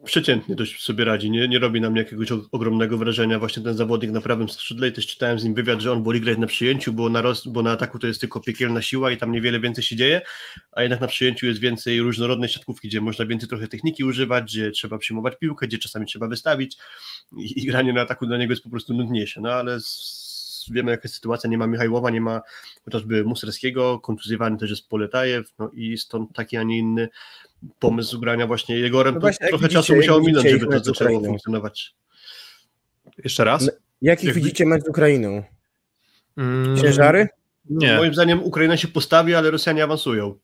przeciętnie dość sobie radzi, nie, nie robi nam jakiegoś ogromnego wrażenia. Właśnie ten zawodnik na prawym skrzydle i też czytałem z nim wywiad, że on woli grać na przyjęciu, bo na, roz, bo na ataku to jest tylko piekielna siła i tam niewiele więcej się dzieje, a jednak na przyjęciu jest więcej różnorodnej siatkówki, gdzie można więcej trochę techniki używać, gdzie trzeba przyjmować piłkę, gdzie czasami trzeba wystawić i, i granie na ataku dla niego jest po prostu nudniejsze, no ale z, wiemy jaka jest sytuacja, nie ma Michajłowa, nie ma chociażby Musrowskiego, kontuzjowany też jest Poletajew, no i stąd taki, a nie inny pomysł grania właśnie Jegorem, no właśnie, trochę widzicie, czasu musiało minąć, żeby to zaczęło funkcjonować. Jeszcze raz? Jakich jak widzicie mecz z Ukrainą? Mm, Ciężary? Nie. Moim zdaniem Ukraina się postawi, ale Rosjanie awansują.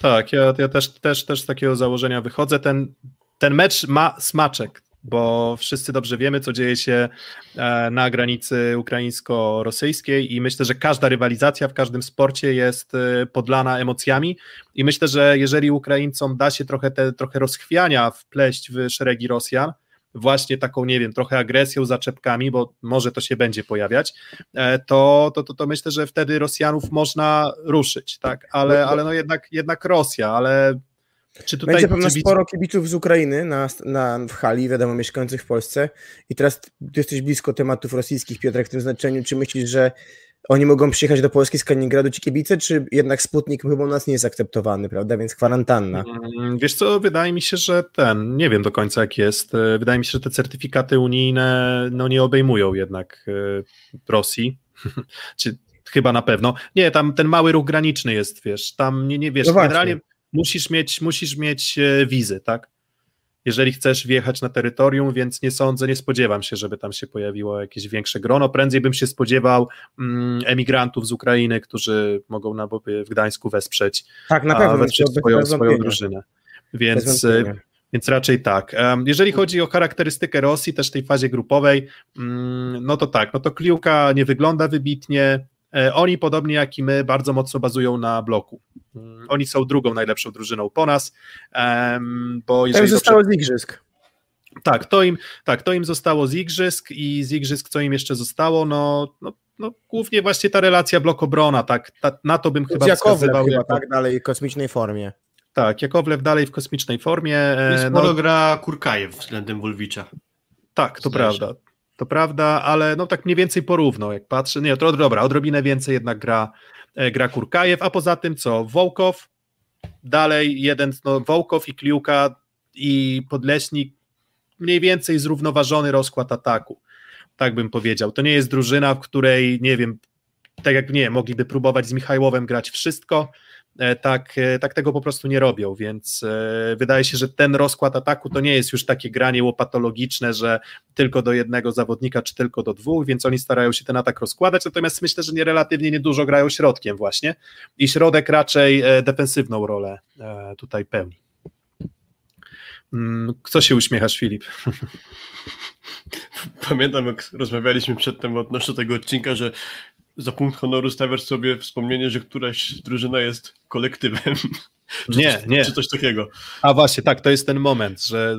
Tak, ja, ja też, też, też z takiego założenia wychodzę. Ten, ten mecz ma smaczek, bo wszyscy dobrze wiemy, co dzieje się e, na granicy ukraińsko-rosyjskiej i myślę, że każda rywalizacja w każdym sporcie jest e, podlana emocjami. I myślę, że jeżeli Ukraińcom da się trochę, te, trochę rozchwiania wpleść w szeregi Rosjan, właśnie taką, nie wiem, trochę agresją, zaczepkami, bo może to się będzie pojawiać, e, to, to, to, to myślę, że wtedy Rosjanów można ruszyć, tak, ale, no ale no jednak, jednak Rosja, ale czy tutaj Będzie pewno sporo kibiców z Ukrainy na, na, w hali, wiadomo, mieszkających w Polsce. I teraz ty jesteś blisko tematów rosyjskich, Piotrek, w tym znaczeniu. Czy myślisz, że oni mogą przyjechać do Polski z Kaliningradu ci kibice, czy jednak Sputnik chyba u nas nie jest akceptowany, prawda? Więc kwarantanna. Mm, wiesz co, wydaje mi się, że ten, nie wiem do końca jak jest. E, wydaje mi się, że te certyfikaty unijne no, nie obejmują jednak e, Rosji. (laughs) czy chyba na pewno. Nie, tam ten mały ruch graniczny jest, wiesz, tam nie, nie wiesz, no generalnie musisz mieć, musisz mieć e, wizy, tak? Jeżeli chcesz wjechać na terytorium, więc nie sądzę, nie spodziewam się, żeby tam się pojawiło jakieś większe grono. Prędzej bym się spodziewał mm, emigrantów z Ukrainy, którzy mogą na w Gdańsku wesprzeć, tak, na pewno, wesprzeć swoją, swoją drużynę. Więc, e, więc raczej tak. Jeżeli chodzi o charakterystykę Rosji, też tej fazie grupowej, mm, no to tak, no to Kliuka nie wygląda wybitnie, oni, podobnie jak i my, bardzo mocno bazują na bloku. Mm, oni są drugą najlepszą drużyną po nas, bo jeżeli... To zostało dobrze... z igrzysk. Tak, to im, tak, to im zostało z igrzysk i z igrzysk co im jeszcze zostało, no, no, no głównie właśnie ta relacja blok-obrona, tak, ta, na to bym chyba wskazywał. Chyba, tak, dalej w kosmicznej formie. Tak, Jakowlew dalej w kosmicznej formie. E, Jest no, gra Kurkajew względem Wolwicza. Tak, to prawda to prawda, ale no tak mniej więcej porówno, jak patrzę, nie, to dobra, odrobinę więcej jednak gra, e, gra Kurkajew, a poza tym co, Wołkow, dalej jeden, no Wołkow i Kliuka i Podleśnik, mniej więcej zrównoważony rozkład ataku, tak bym powiedział, to nie jest drużyna, w której, nie wiem, tak jak nie, mogliby próbować z Michajłowem grać wszystko, tak, e, tak tego po prostu nie robią, więc e, wydaje się, że ten rozkład ataku to nie jest już takie granie łopatologiczne, że tylko do jednego zawodnika, czy tylko do dwóch, więc oni starają się ten atak rozkładać, natomiast myślę, że nie relatywnie niedużo grają środkiem właśnie i środek raczej defensywną rolę tutaj pełni. Mm, co się uśmiechasz, Filip? Pamiętam, jak rozmawialiśmy przedtem odnośnie tego odcinka, że za punkt honoru stawiasz sobie wspomnienie, że któraś drużyna jest kolektywem. (laughs) Czy nie, coś, nie. Czy coś takiego. A właśnie, tak, to jest ten moment, że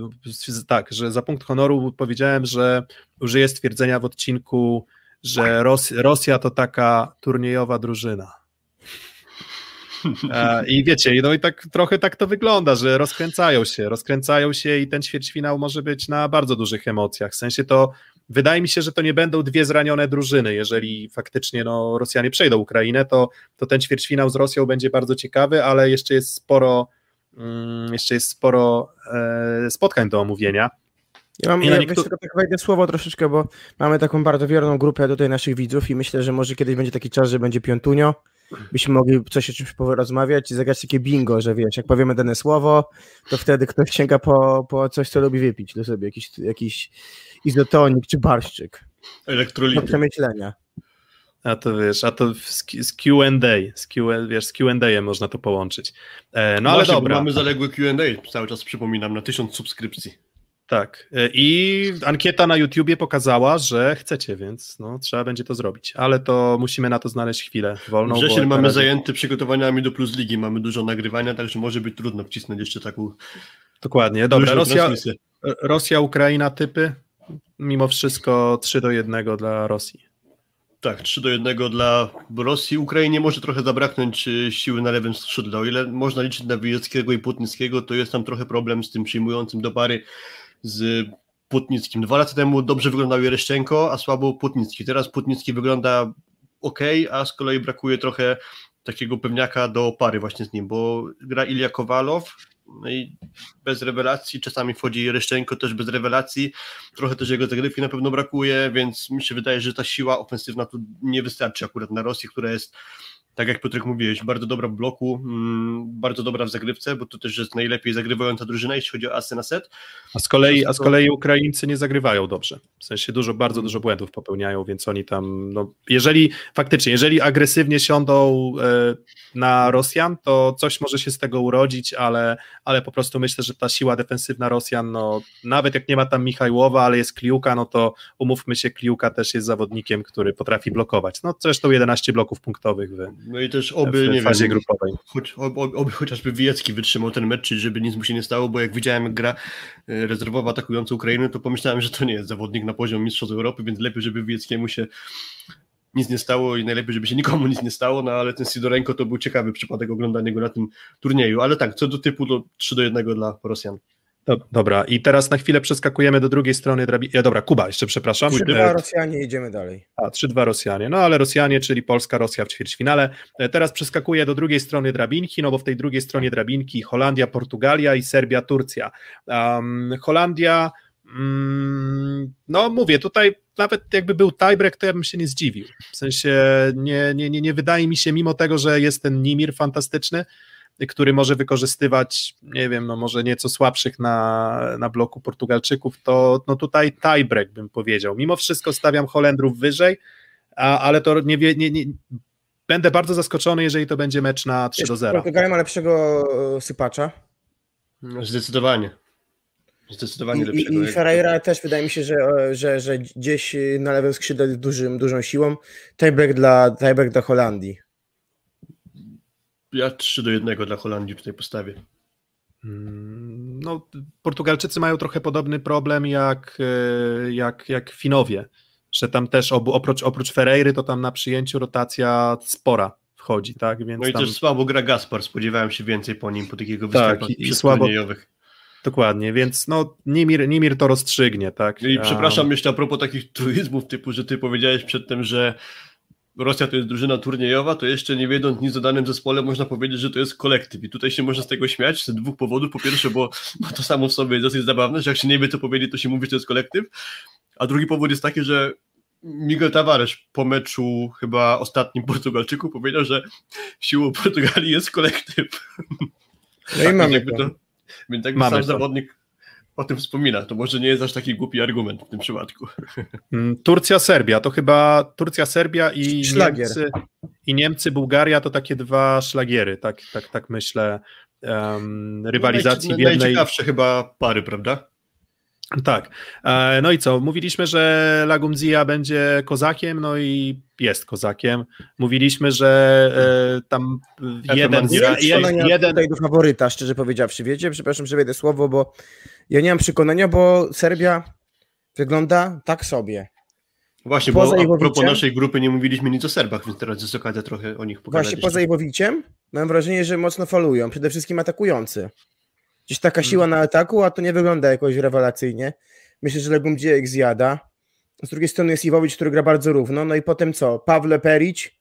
tak, że za punkt honoru powiedziałem, że użyję stwierdzenia w odcinku, że Ros Rosja to taka turniejowa drużyna. E, I wiecie, no i tak trochę tak to wygląda, że rozkręcają się, rozkręcają się i ten ćwierćfinał może być na bardzo dużych emocjach. W sensie to wydaje mi się, że to nie będą dwie zranione drużyny. Jeżeli faktycznie no, Rosjanie przejdą Ukrainę, to, to ten ćwierćfinał z Rosją będzie bardzo ciekawy, ale jeszcze jest sporo, mm, jeszcze jest sporo e, spotkań do omówienia. Ja mam, ja niektóry... tak wejdę słowo troszeczkę, bo mamy taką bardzo wierną grupę tutaj naszych widzów i myślę, że może kiedyś będzie taki czas, że będzie piątunio, byśmy mogli coś o czymś porozmawiać i zagrać takie bingo, że wiesz, jak powiemy dane słowo, to wtedy ktoś sięga po, po coś, co lubi wypić do sobie, jakiś, jakiś izotonik czy barszczyk. Elektrolity. Do przemyślenia. A to wiesz, a to z Q&A, z Q, wiesz, z Q&A można to połączyć. E, no Właśnie, ale dobra. mamy zaległe Q&A, cały czas przypominam, na tysiąc subskrypcji. Tak. E, I ankieta na YouTubie pokazała, że chcecie, więc no, trzeba będzie to zrobić. Ale to musimy na to znaleźć chwilę wolną. Wrzesień mamy razie... zajęty przygotowaniami do Plus Ligi, mamy dużo nagrywania, także może być trudno wcisnąć jeszcze taką. Dokładnie. Dobra, Rosja, Rosja, Ukraina typy. Mimo wszystko 3 do 1 dla Rosji. Tak, 3 do 1 dla Rosji. Ukrainie może trochę zabraknąć e, siły na lewym skrzydle. O ile można liczyć na Wijeckiego i Płotnickiego, to jest tam trochę problem z tym przyjmującym do pary z Płotnickim. Dwa lata temu dobrze wyglądał Jereszczenko, a słabo Płotnicki. Teraz Płotnicki wygląda ok, a z kolei brakuje trochę takiego pewniaka do pary właśnie z nim, bo gra Ilja Kowalow, no i bez rewelacji, czasami wchodzi Jereszczenko też bez rewelacji, trochę też jego zagrywki na pewno brakuje, więc mi się wydaje, że ta siła ofensywna tu nie wystarczy akurat na Rosji, która jest tak jak Piotrek mówiłeś, bardzo dobra w bloku, mm, bardzo dobra w zagrywce, bo to też jest najlepiej zagrywająca drużyna, jeśli chodzi o asy na set. A z kolei, a z kolei Ukraińcy nie zagrywają dobrze. W sensie dużo, bardzo dużo błędów popełniają, więc oni tam, no, jeżeli faktycznie, jeżeli agresywnie siądą e, na Rosjan, to coś może się z tego urodzić, ale, ale po prostu myślę, że ta siła defensywna Rosjan, no, nawet jak nie ma tam Michajłowa, ale jest Kliuka, no to umówmy się, Kliuka też jest zawodnikiem, który potrafi blokować. No zresztą 11 bloków punktowych w no i też oby, w nie fazie wiem, grupowej. Choć, oby, oby chociażby Wijecki wytrzymał ten mecz, czyli żeby nic mu się nie stało, bo jak widziałem jak gra e, rezerwowa atakująca Ukrainy, to pomyślałem, że to nie jest zawodnik na poziom mistrzostw Europy, więc lepiej, żeby Wijeckiemu się nic nie stało i najlepiej, żeby się nikomu nic nie stało, no ale ten Sidorenko to był ciekawy przypadek oglądania go na tym turnieju, ale tak, co do typu to 3 do 1 dla Rosjan. Dobra, i teraz na chwilę przeskakujemy do drugiej strony drabiny. Dobra, Kuba, jeszcze przepraszam. 3-2 e, Rosjanie, idziemy dalej. A, 3-2 Rosjanie. No ale Rosjanie, czyli Polska, Rosja w ćwierćfinale. E, teraz przeskakuję do drugiej strony drabinki, no bo w tej drugiej stronie drabinki Holandia, Portugalia i Serbia, Turcja. Um, Holandia, um, no mówię, tutaj nawet jakby był tiebreak, to ja bym się nie zdziwił. W sensie nie, nie, nie, nie wydaje mi się, mimo tego, że jest ten Nimir fantastyczny, który może wykorzystywać, nie wiem, no może nieco słabszych na, na bloku Portugalczyków, to no tutaj tiebreak bym powiedział. Mimo wszystko stawiam Holendrów wyżej, a, ale to nie, nie, nie, będę bardzo zaskoczony, jeżeli to będzie mecz na 3 do 0. Portugalia ma lepszego e, sypacza. No, zdecydowanie. Zdecydowanie I, lepszego. I, i Ferreira też wydaje mi się, że, że, że gdzieś na lewym skrzydle dużym, dużą siłą. Tiebreak dla, tiebreak dla Holandii. Ja 3 do 1 dla Holandii w tej postawie. Mm, no, Portugalczycy mają trochę podobny problem jak, e, jak, jak Finowie, że tam też obu, oprócz, oprócz Ferreiry to tam na przyjęciu rotacja spora wchodzi, tak? Więc no i tam... też słabo gra Gaspar, spodziewałem się więcej po nim, po takiego tak, występu i, i słabo, Dokładnie, więc no Nimir, Nimir to rozstrzygnie, tak? No I przepraszam jeszcze a propos takich truizmów typu, że ty powiedziałeś przedtem, że Rosja to jest drużyna turniejowa, to jeszcze nie wiedząc nic o danym zespole, można powiedzieć, że to jest kolektyw. I tutaj się można z tego śmiać z dwóch powodów. Po pierwsze, bo, (laughs) bo to samo w sobie jest dosyć zabawne, że jak się nie wie, co powiedzieć, to się mówi, że to jest kolektyw. A drugi powód jest taki, że Miguel Tavares po meczu chyba ostatnim Portugalczyku powiedział, że siłą Portugalii jest kolektyw. No i (laughs) mamy to. Więc jakby Mamy sam to. zawodnik o tym wspomina, to może nie jest aż taki głupi argument w tym przypadku. Mm, Turcja, Serbia to chyba Turcja, Serbia i Szlagier. Niemcy, i Niemcy, Bułgaria to takie dwa szlagiery, tak, tak, tak myślę. em, rywalizacji Naj- w jednej. Najciekawsze chyba pary, prawda? Tak. E, No i co? Mówiliśmy, że Lagumzija będzie kozakiem, no i jest kozakiem. Mówiliśmy, że e, tam jeden, Manzira- Nie mam je- przekonania jeden, tutaj do faworyta, szczerze powiedziawszy. Wiecie, przepraszam, że wejdę słowo, bo ja nie mam przekonania, bo Serbia wygląda tak sobie. Właśnie, Poza bo a Iwowiciem? propos naszej grupy nie mówiliśmy nic o Serbach, więc teraz jest okazja trochę o nich pogadać. Właśnie poza Iwowiciem mam wrażenie, że mocno falują, przede wszystkim atakujący. Gdzieś taka Hmm. siła na ataku, a to nie wygląda jakoś rewelacyjnie. Myślę, że Legum Dziejek zjada. Z drugiej strony jest Iwowicz, który gra bardzo równo. No i potem co? Pawle Perić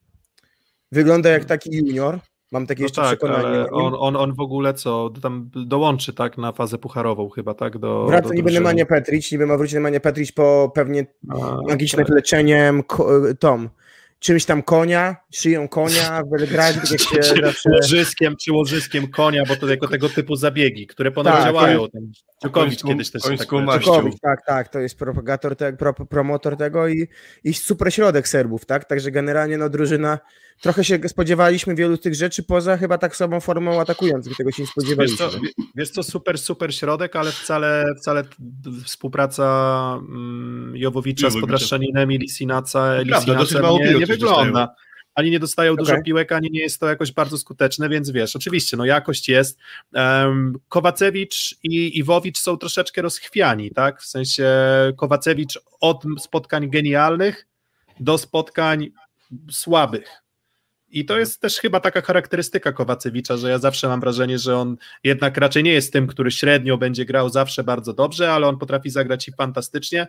wygląda jak taki junior. Mam takie no jeszcze tak, przekonanie. on, on, on w ogóle co, tam dołączy tak na fazę pucharową chyba, tak? Do, Wraca do niby. Nemanja Petrić, niby ma wrócić Nemanja Petrić po pewnie A, magicznym tak. leczeniem ko- tom, czymś tam konia, szyją konia w Belgradzie, tak jak się zawsze... łożyskiem, czy łożyskiem konia, bo to jako tego typu zabiegi, które ponoć Tak, działają. Tam Końską- kiedyś też się końską tak. Djokovic, tak, tak, to jest propagator, te, pro, promotor tego i, i super środek Serbów, tak, także generalnie no drużyna, trochę się spodziewaliśmy wielu tych rzeczy, poza chyba tak sobą formą atakujących, tego się nie Wiesz spodziewaliśmy. co, wie- wiesz co, super, super środek, ale wcale, wcale współpraca mm, Jowowicza z Jowowicza. Podraszczaninem i Lisinaca, mało nie, nie wygląda. Ani nie dostają dużo Okej. piłek, ani nie jest to jakoś bardzo skuteczne, więc wiesz, oczywiście, no jakość jest. Um, Kowacewicz i Iwowicz są troszeczkę rozchwiani, tak? W sensie Kowacewicz od spotkań genialnych do spotkań słabych. I to jest też chyba taka charakterystyka Kowacewicza, że ja zawsze mam wrażenie, że on jednak raczej nie jest tym, który średnio będzie grał zawsze bardzo dobrze, ale on potrafi zagrać i fantastycznie,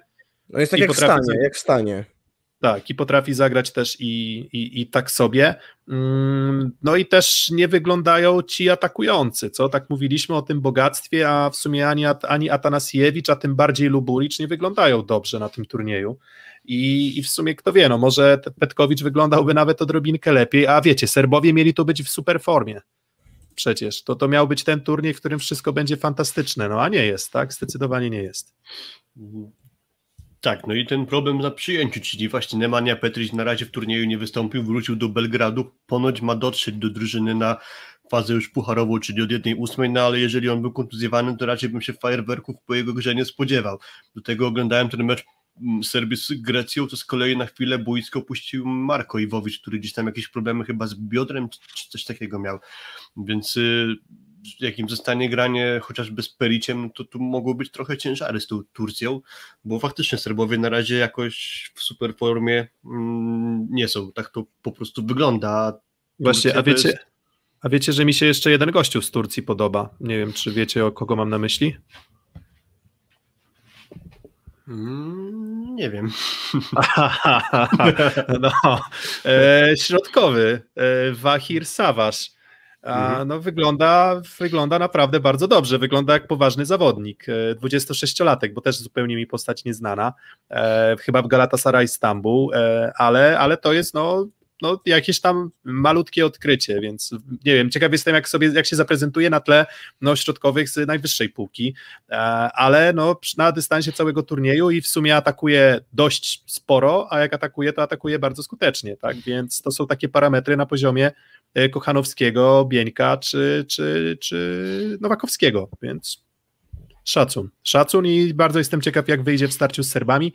No jest tak jak w stanie, zagrać. jak w stanie. Tak, i potrafi zagrać też i, i, i tak sobie. Mm, No i też nie wyglądają ci atakujący, co? Tak mówiliśmy o tym bogactwie, a w sumie ani, ani Atanasiewicz, a tym bardziej Lubulicz nie wyglądają dobrze na tym turnieju. I, I w sumie kto wie, no może Petkowicz wyglądałby nawet odrobinkę lepiej, a wiecie, Serbowie mieli tu być w super formie. Przecież to, to miał być ten turniej, w którym wszystko będzie fantastyczne, no a nie jest, tak? Zdecydowanie nie jest. Tak, no i ten problem na przyjęciu, czyli właśnie Nemanja Petrić na razie w turnieju nie wystąpił, wrócił do Belgradu, ponoć ma dotrzeć do drużyny na fazę już pucharową, czyli od 1-8, no ale jeżeli on był kontuzjowany, to raczej bym się fajerwerków po jego grze nie spodziewał. Do tego oglądałem ten mecz mm, Serbii z Grecją, to z kolei na chwilę boisko puścił Marko Iwowicz, który gdzieś tam jakieś problemy chyba z biodrem, czy coś takiego miał. Więc y, jakim zostanie granie chociażby z Periciem, to tu mogło być trochę ciężary z tą Turcją, bo faktycznie Serbowie na razie jakoś w super formie mm, nie są. Tak to po prostu wygląda. Właśnie, a wiecie, jest- a wiecie, że mi się jeszcze jeden gościu z Turcji podoba. Nie wiem, czy wiecie, o kogo mam na myśli? Mm, nie wiem. (laughs) no, e, środkowy, e, Wahir Sawasz. A, Mhm. no, wygląda, wygląda naprawdę bardzo dobrze. Wygląda jak poważny zawodnik. E, 26-latek, bo też zupełnie mi postać nieznana. E, chyba w Galatasaray Stambuł, e, ale, ale to jest no, no, jakieś tam malutkie odkrycie, więc nie wiem, ciekaw jestem, jak sobie, jak się zaprezentuje na tle no, środkowych z najwyższej półki, e, ale no, na dystansie całego turnieju i w sumie atakuje dość sporo, a jak atakuje, to atakuje bardzo skutecznie, tak, więc to są takie parametry na poziomie e, Kochanowskiego, Bieńka czy, czy, czy Nowakowskiego, więc szacun, szacun i bardzo jestem ciekaw, jak wyjdzie w starciu z Serbami.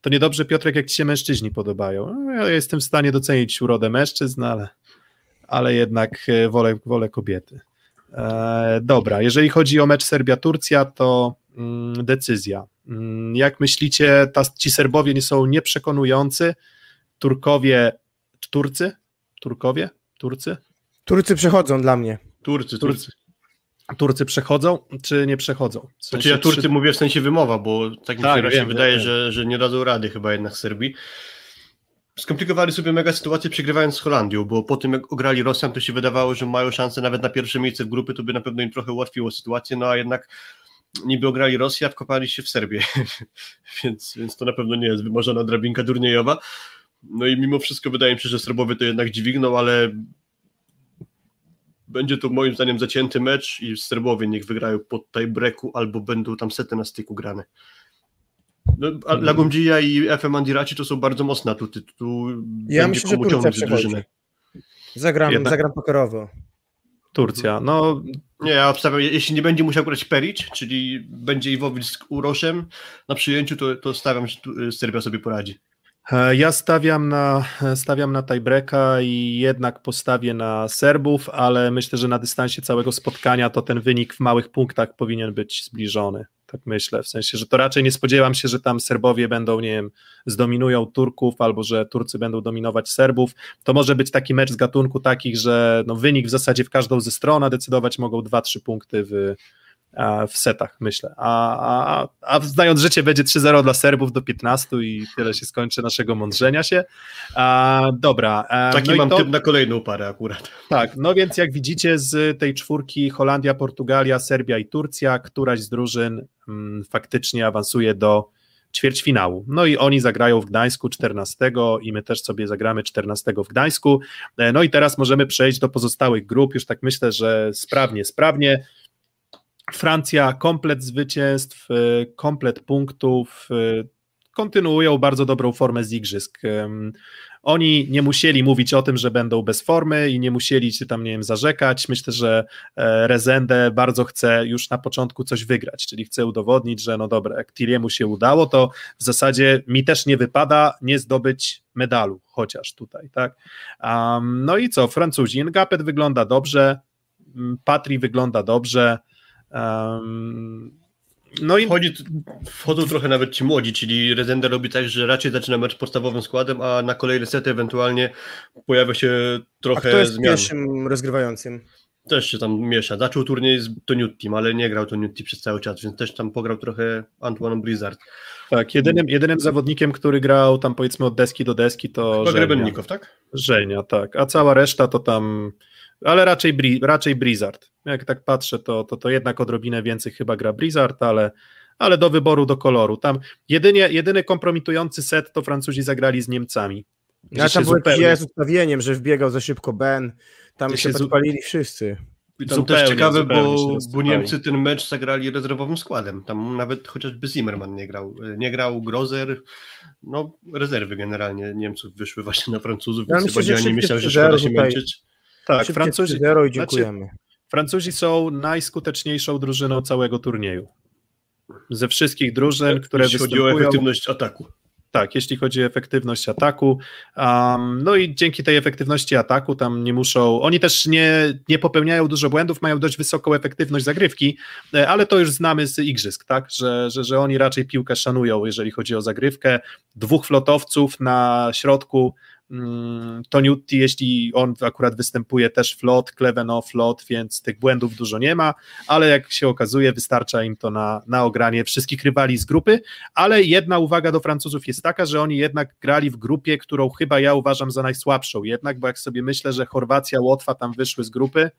To niedobrze, Piotrek, jak ci się mężczyźni podobają. No, Ja jestem w stanie docenić urodę mężczyzn, ale, ale jednak e, wolę, wolę kobiety. E, dobra, jeżeli chodzi o mecz Serbia-Turcja, to mm, decyzja. Mm, jak myślicie, ta, ci Serbowie nie są nieprzekonujący? Turkowie, Turcy? Turkowie? Turcy? Turcy przechodzą dla mnie. Turcy, Turcy. Turcy. Przechodzą, czy nie przechodzą? W Znaczy sensie, ja Turcy czy- mówię w sensie wymowa, bo tak mi Tak, się wiem, wydaje, wiem. Że, że nie dadzą rady chyba jednak Serbii. Skomplikowali sobie mega sytuację przegrywając z Holandią, bo po tym jak ograli Rosjan, to się wydawało, że mają szansę nawet na pierwsze miejsce w grupy, to by na pewno im trochę ułatwiło sytuację, no a jednak niby ograli Rosję, a wkopali się w Serbię, (laughs) więc, więc to na pewno nie jest wymarzona drabinka turniejowa. No i mimo wszystko wydaje mi się, że Serbowie to jednak dźwigną, ale będzie to moim zdaniem zacięty mecz i Serbowie niech wygrają pod tiebreaku albo będą tam sety na styku grane. No, Mhm. Lagumdzija i FM Andiraci to są bardzo mocne atuty. Tu Ja będzie myślę, że komu Turcja ciągnąć drużynę. Zagram, Jednak- zagram pokerowo. Turcja. No, Nie, ja obstawiam, jeśli nie będzie musiał grać Peric, czyli będzie Iwowicz z Uroszem na przyjęciu, to, to stawiam, że y, Serbia sobie poradzi. E, Ja stawiam na, stawiam na tiebreaka i jednak postawię na Serbów, ale myślę, że na dystansie całego spotkania to ten wynik w małych punktach powinien być zbliżony. Tak myślę, w sensie, że to raczej nie spodziewam się, że tam Serbowie będą, nie wiem, zdominują Turków albo że Turcy będą dominować Serbów. To może być taki mecz z gatunku takich, że no wynik w zasadzie w każdą ze stron, a decydować mogą 2-3 punkty w, w setach, myślę. A, a, a znając życie, będzie 3-0 dla Serbów do 15 i tyle się skończy naszego mądrzenia się. A, dobra. Taki no mam to, typ na kolejną parę akurat. Tak, no więc jak widzicie z tej czwórki Holandia, Portugalia, Serbia i Turcja, któraś z drużyn mm, faktycznie awansuje do ćwierćfinału. No i oni zagrają w Gdańsku 14 i my też sobie zagramy 14 w Gdańsku. E, No i teraz możemy przejść do pozostałych grup, już tak myślę, że sprawnie, sprawnie. Francja komplet zwycięstw, e, komplet punktów, e, kontynuują bardzo dobrą formę z igrzysk. Oni nie musieli mówić o tym, że będą bez formy i nie musieli się tam, nie wiem, zarzekać. Myślę, że e, Rezende bardzo chce już na początku coś wygrać, czyli chce udowodnić, że no dobra, jak Tiriemu się udało, to w zasadzie mi też nie wypada nie zdobyć medalu, chociaż tutaj, tak. Um, no i co, Francuzi, Ngapet wygląda dobrze, Patri wygląda dobrze, um, no i Wchodzi, wchodzą trochę nawet ci młodzi, czyli Rezende robi tak, że raczej zaczyna mecz podstawowym składem, a na kolejne sety ewentualnie pojawia się A trochę kto jest zmian. pierwszym rozgrywającym? Też się tam miesza. Zaczął turniej z Toniuttim, ale nie grał Toniutti przez cały czas, więc też tam pograł trochę Antoine Blizzard. tak, jedynym, jedynym zawodnikiem, który grał tam powiedzmy od deski do deski to Chyba Żenia. Grebennikow, tak? Żenia, tak, a cała reszta to tam, ale raczej, raczej Blizzard. Jak tak patrzę, to, to, to jednak odrobinę więcej chyba gra Blizzard, ale, ale do wyboru, do koloru. Tam jedynie, jedyny kompromitujący set to Francuzi zagrali z Niemcami. Ja tam się był jakiś zupełnie- z ustawieniem, że wbiegał za szybko Ben. Tam się się podpalili wszyscy. I tam Zupełnie, też ciekawe, bo, bo. Niemcy ten mecz zagrali rezerwowym składem. Tam nawet chociażby Zimmerman nie grał. Nie grał Grozer. No, rezerwy generalnie Niemców wyszły właśnie na Francuzów, Ja więc myślę, chyba że nie myślałem, że 3-0 szkoda się tutaj. męczyć. Tak, Szybkie Francuzi, 3-0 i dziękujemy. Francuzi są najskuteczniejszą drużyną całego turnieju. Ze wszystkich drużyn, które Jeśli chodzi o występują, efektywność ataku. Tak, jeśli chodzi o efektywność ataku. Um, no i dzięki tej efektywności ataku tam nie muszą. Oni też nie, nie popełniają dużo błędów, mają dość wysoką efektywność zagrywki, e, ale to już znamy z igrzysk, tak? Że, że, że oni raczej piłkę szanują, jeżeli chodzi o zagrywkę. Dwóch flotowców na środku. Mm, Toniutti, jeśli on akurat występuje też flot, Kleveno flot, więc tych błędów dużo nie ma, ale jak się okazuje, wystarcza im to na, na ogranie wszystkich rywali z grupy. Ale jedna uwaga do Francuzów jest taka, że oni jednak grali w grupie, którą chyba ja uważam za najsłabszą. Jednak, bo jak sobie myślę, że Chorwacja, Łotwa tam wyszły z grupy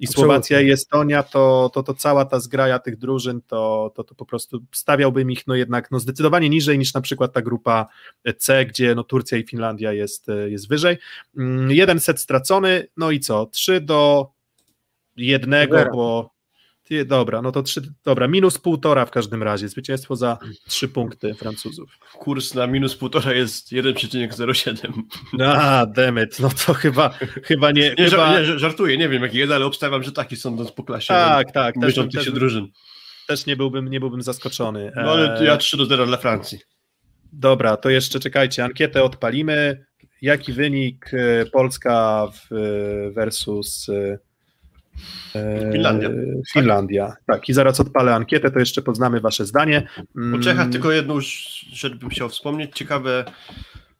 i Słowacja i Estonia, to, to, to cała ta zgraja tych drużyn, to, to, to po prostu stawiałbym ich no jednak no zdecydowanie niżej niż na przykład ta grupa C, gdzie no Turcja i Finlandia jest, jest wyżej. Mm, Jeden set stracony, no i co? Trzy do jednego, Zero. bo Ty- Dobra, no to trzy, dobra, minus półtora w każdym razie, zwycięstwo za trzy punkty Francuzów. Kurs na minus półtora jest 1,07. (laughs) A, demet, no to chyba, chyba nie, Nie, chyba, nie, żartuję, nie wiem jaki jest, ale obstawiam, że taki sądząc po klasie. tak, tak, też, Myślących też, się drużyn. też nie, byłbym, nie byłbym zaskoczony. No ale E, ja 3 do 0 dla Francji. Dobra, to jeszcze czekajcie, ankietę odpalimy. Jaki wynik e, Polska w, e, versus Finlandia. Finlandia. Tak, i zaraz odpalę ankietę, to jeszcze poznamy wasze zdanie. O Mm, Czechach tylko jedną rzecz bym chciał wspomnieć. Ciekawe,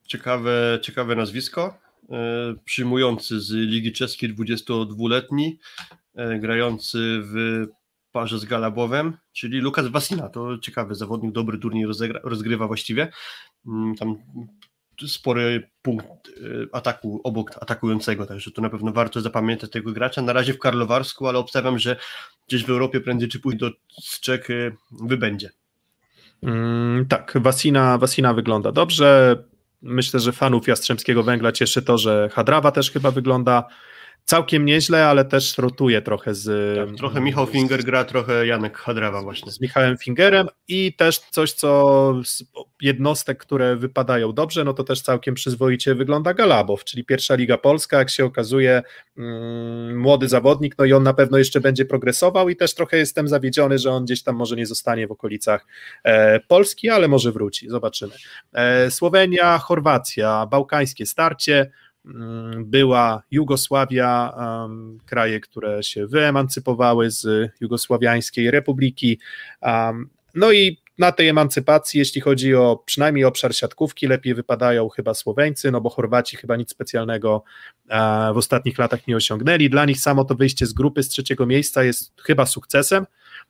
ciekawe, ciekawe nazwisko. E, Przyjmujący z Ligi Czeskiej 22-letni, e, grający w parze z Galabowem, czyli Lukas Wasina. To ciekawy zawodnik, dobry turniej rozgrywa właściwie. Mm, Tam spory punkt y, ataku obok atakującego, także to na pewno warto zapamiętać tego gracza. Na razie w Karlowarsku, ale obstawiam, że gdzieś w Europie prędzej czy później do Czech y, wybędzie. Mm, tak, Wasina, Wasina wygląda dobrze. Myślę, że fanów Jastrzębskiego Węgla cieszy to, że Hadrawa też chyba wygląda całkiem nieźle, ale też rotuje trochę z. Tak, trochę Michał Finger gra, trochę Janek Hadrawa właśnie. Z Michałem Fingerem i też coś, co z jednostek, które wypadają dobrze, no to też całkiem przyzwoicie wygląda Galabow, czyli pierwsza Liga Polska, jak się okazuje, mm, młody zawodnik, no i on na pewno jeszcze będzie progresował i też trochę jestem zawiedziony, że on gdzieś tam może nie zostanie w okolicach e, Polski, ale może wróci, zobaczymy. E, Słowenia, Chorwacja, bałkańskie starcie, była Jugosławia, kraje, które się wyemancypowały z Jugosławiańskiej Republiki. No i na tej emancypacji, jeśli chodzi o przynajmniej obszar siatkówki, lepiej wypadają chyba Słoweńcy, no bo Chorwaci chyba nic specjalnego e, w ostatnich latach nie osiągnęli. Dla nich samo to wyjście z grupy z trzeciego miejsca jest chyba sukcesem.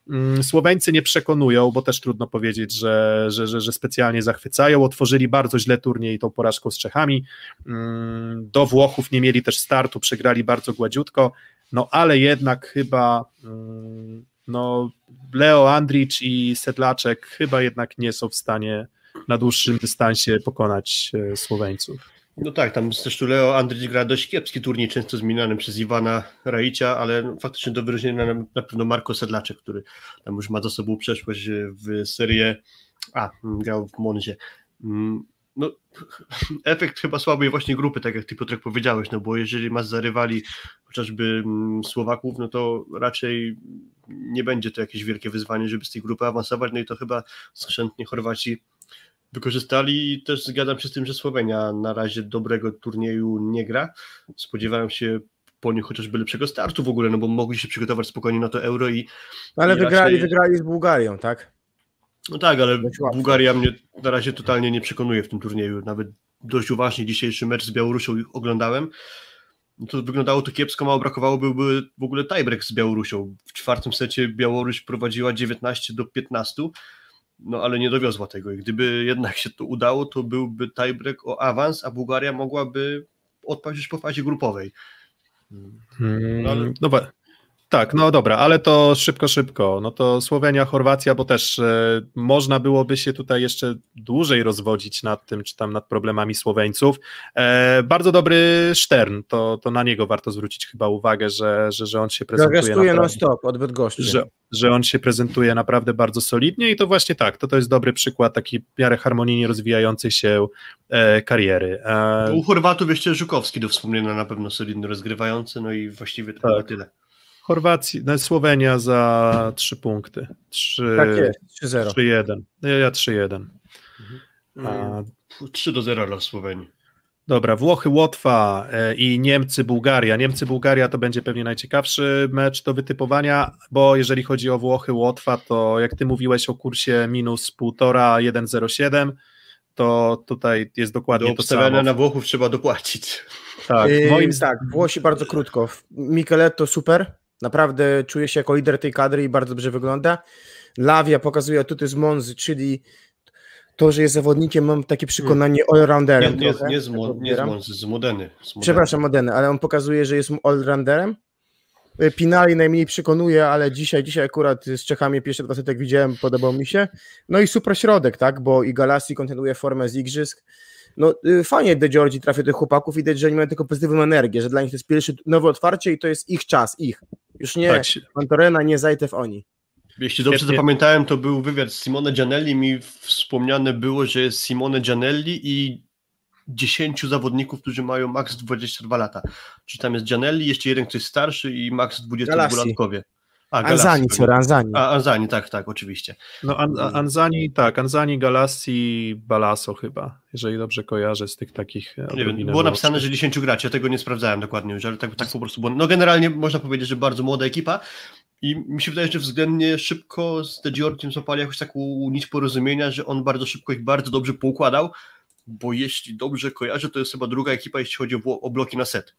Mm, Słoweńcy nie przekonują, bo też trudno powiedzieć, że, że, że, że specjalnie zachwycają. Otworzyli bardzo źle turniej tą porażką z Czechami. Mm, do Włochów nie mieli też startu, przegrali bardzo gładziutko. No ale jednak chyba mm, no, Leo Andricz i Sedlaczek chyba jednak nie są w stanie na dłuższym dystansie pokonać e, Słoweńców. No tak, tam zresztą Leo Andrzyć gra dość kiepski turniej, często zmieniany przez Iwana Raicia, ale faktycznie do wyróżnienia na, na pewno Marko Sedlaczek, który tam już ma za sobą przeszłość w serię A, grał w Monzie. Mm, no, (laughs) efekt chyba słabej właśnie grupy, tak jak ty Piotrek powiedziałeś, no bo jeżeli masz zarywali chociażby mm, Słowaków, no to raczej nie będzie to jakieś wielkie wyzwanie, żeby z tej grupy awansować, no i to chyba skrzętnie Chorwaci wykorzystali i też zgadzam się z tym, że Słowenia na razie dobrego turnieju nie gra. Spodziewałem się po nich chociażby lepszego startu w ogóle, no bo mogli się przygotować spokojnie na to euro i... Ale i wygrali, raczej... wygrali z Bułgarią, tak? No tak, ale Bułgaria mnie na razie totalnie nie przekonuje w tym turnieju. Nawet dość uważnie dzisiejszy mecz z Białorusią oglądałem. No to wyglądało to kiepsko, mało brakowało byłby w ogóle tiebreak z Białorusią. W czwartym secie Białoruś prowadziła 19 do 15 no ale nie dowiozła tego i gdyby jednak się to udało, to byłby tiebreak o awans, a Bułgaria mogłaby odpaść już po fazie grupowej. Hmm, no, ale... no, tak, no dobra, ale to szybko, szybko. No to Słowenia, Chorwacja, bo też e, można byłoby się tutaj jeszcze dłużej rozwodzić nad tym, czy tam nad problemami Słoweńców. E, bardzo dobry Stern, to, to na niego warto zwrócić chyba uwagę, że, że, że on się prezentuje. Zagastuje non stop od Bydgoszczy. Że, że on się prezentuje naprawdę bardzo solidnie i to właśnie tak, to to jest dobry przykład takiej w miarę harmonijnie rozwijającej się e, kariery. E... U Chorwatów jeszcze Żukowski do wspomnienia na pewno solidny rozgrywający, no i właściwie to tak. tyle. Chorwacji, no Słowenia za 3 punkty. 3, tak jest, 3-0. 3-1. Ja 3-1. Mhm. 3 do 0 dla Słowenii. Dobra, Włochy, Łotwa e, i Niemcy, Bułgaria. Niemcy, Bułgaria to będzie pewnie najciekawszy mecz do wytypowania, bo jeżeli chodzi o Włochy, Łotwa, to jak ty mówiłeś o kursie minus 1,5, 1,07, to tutaj jest dokładnie do to samo. na Włochów trzeba dopłacić. Tak, yy, moim... tak, Włosi bardzo krótko. Micheletto super, Naprawdę czuje się jako lider tej kadry i bardzo dobrze wygląda. Lawia pokazuje atuty z Monzy, czyli to, że jest zawodnikiem, mam takie przekonanie all-rounderem. Nie, nie, trochę, nie, z, mo, nie z Monzy, z Modeny. Przepraszam, Modeny, ale on pokazuje, że jest all-rounderem. Pinali najmniej przekonuje, ale dzisiaj, dzisiaj akurat z Czechami pierwszy dwa setek widziałem, podobał mi się. No i super środek, tak, bo i Galassi kontynuuje formę z Igrzysk no y, fajnie De Giorgi trafia tych chłopaków, widać, że oni mają tylko pozytywną energię, że dla nich to jest pierwsze nowe otwarcie i to jest ich czas, ich. Już nie tak. Antorena, nie Zajtew, oni. Jeśli dobrze Świetnie. zapamiętałem, to był wywiad z Simone Gianelli, mi wspomniane było, że jest Simone Gianelli i 10 zawodników, którzy mają maks 22 lata. Czyli tam jest Gianelli, jeszcze jeden, ktoś starszy i maks 22-latkowie. A, Anzani, sorry, Anzani. A, Anzani, tak, tak, oczywiście. No An Anzani, tak, Anzani, Galassi, Balaso chyba, jeżeli dobrze kojarzę z tych takich... E, nie wiem, było napisane, że 10 graczy, ja tego nie sprawdzałem dokładnie już, ale tak, tak po prostu było. No generalnie można powiedzieć, że bardzo młoda ekipa i mi się wydaje, że względnie szybko z The Georgiem złapali jakąś taką nić porozumienia, że on bardzo szybko ich bardzo dobrze poukładał, bo jeśli dobrze kojarzę, to jest chyba druga ekipa, jeśli chodzi o, o bloki na set.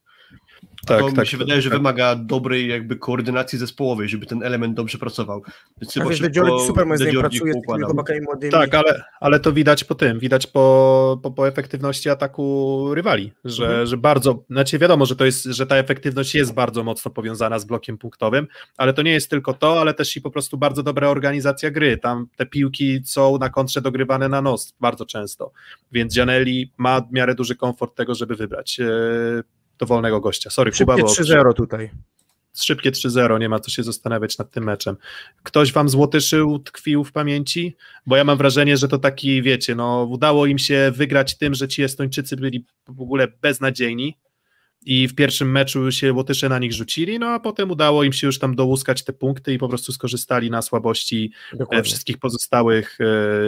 Tak, to tak, mi się tak, wydaje, że tak. wymaga dobrej jakby koordynacji zespołowej, żeby ten element dobrze pracował. Więc chyba szybko super moim zdaniem pracuje z tymi chłopakami młodymi. Tak, ale, ale to widać po tym, widać po, po, po efektywności ataku rywali, że, mhm. że bardzo, znaczy wiadomo, że to jest, że ta efektywność jest bardzo mocno powiązana z blokiem punktowym, ale to nie jest tylko to, ale też i po prostu bardzo dobra organizacja gry. Tam te piłki są na kontrze dogrywane na nos bardzo często, więc Gianelli ma w miarę duży komfort tego, żeby wybrać e, dowolnego gościa. Sorry, Szybkie Kuba, bo... 3-0 tutaj. Szybkie 3-0, nie ma co się zastanawiać nad tym meczem. Ktoś wam złotyszył, tkwił w pamięci? Bo ja mam wrażenie, że to taki, wiecie, no udało im się wygrać tym, że ci Estończycy byli w ogóle beznadziejni i w pierwszym meczu się Łotysze na nich rzucili, no a potem udało im się już tam dołuskać te punkty i po prostu skorzystali na słabości e, Dokładnie. wszystkich pozostałych e,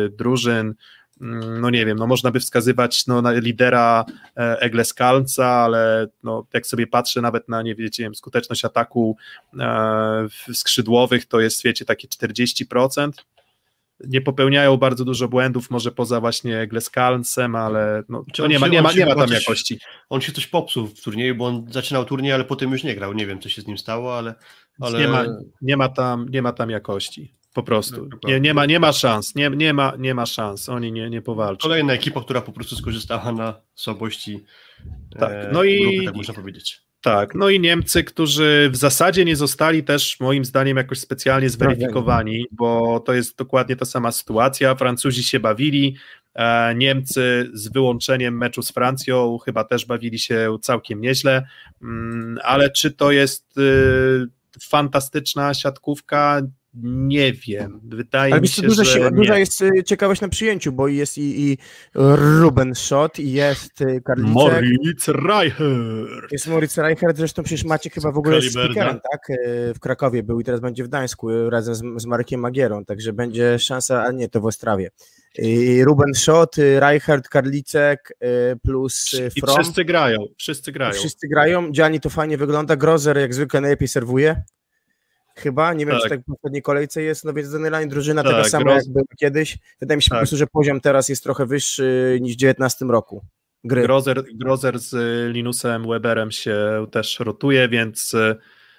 drużyn. Mm, no nie wiem, no można by wskazywać no, na lidera e, Egle Skalca, ale no, jak sobie patrzę nawet na, nie wiecie, skuteczność ataku e, skrzydłowych, to jest, wiecie, takie 40%. Nie popełniają bardzo dużo błędów, może poza właśnie Gleskalcem, ale no, to nie, ma, nie, ma, nie ma tam jakości. On się coś popsuł w turnieju, bo on zaczynał turniej, ale potem już nie grał. Nie wiem, co się z nim stało, ale. ale... Nie, ma, nie, ma tam, nie ma tam jakości. Po prostu. Nie, nie, ma, nie ma szans. Nie, nie, ma, nie ma szans. Oni nie, nie powalczą. Kolejna ekipa, która po prostu skorzystała na słabości. Tak, e, no i. Grupy, tak można powiedzieć. Tak, no i Niemcy, którzy w zasadzie nie zostali też moim zdaniem jakoś specjalnie zweryfikowani, bo to jest dokładnie ta sama sytuacja. Francuzi się bawili, e, Niemcy z wyłączeniem meczu z Francją chyba też bawili się całkiem nieźle, mm, ale czy to jest y, fantastyczna siatkówka? Nie wiem. Wydaje Ale mi się, duża, że. Duża jest y, ciekawość na przyjęciu, bo jest i, i Ruben Schott, i jest y, Karlicek. Moritz Reichert. Jest Moritz Reichert, zresztą przecież macie chyba w ogóle z speakerem, tak? Y, w Krakowie był i teraz będzie w Gdańsku razem z, z Markiem Magierą, także będzie szansa, a nie, to w Ostrawie. I Ruben Schott, Reichert, Karlicek plus From. I wszyscy grają, wszyscy grają. Wszyscy grają, Gianni to fajnie wygląda, Grozer jak zwykle najlepiej serwuje. Chyba, nie wiem, tak. czy tak w poprzedniej kolejce jest, no więc generalnie drużyna tak, sama groz... jak była kiedyś. Wydaje mi się tak. po prostu, że poziom teraz jest trochę wyższy niż w 19 roku. Gry. Grozer, Grozer z Linusem Weberem się też rotuje, więc e,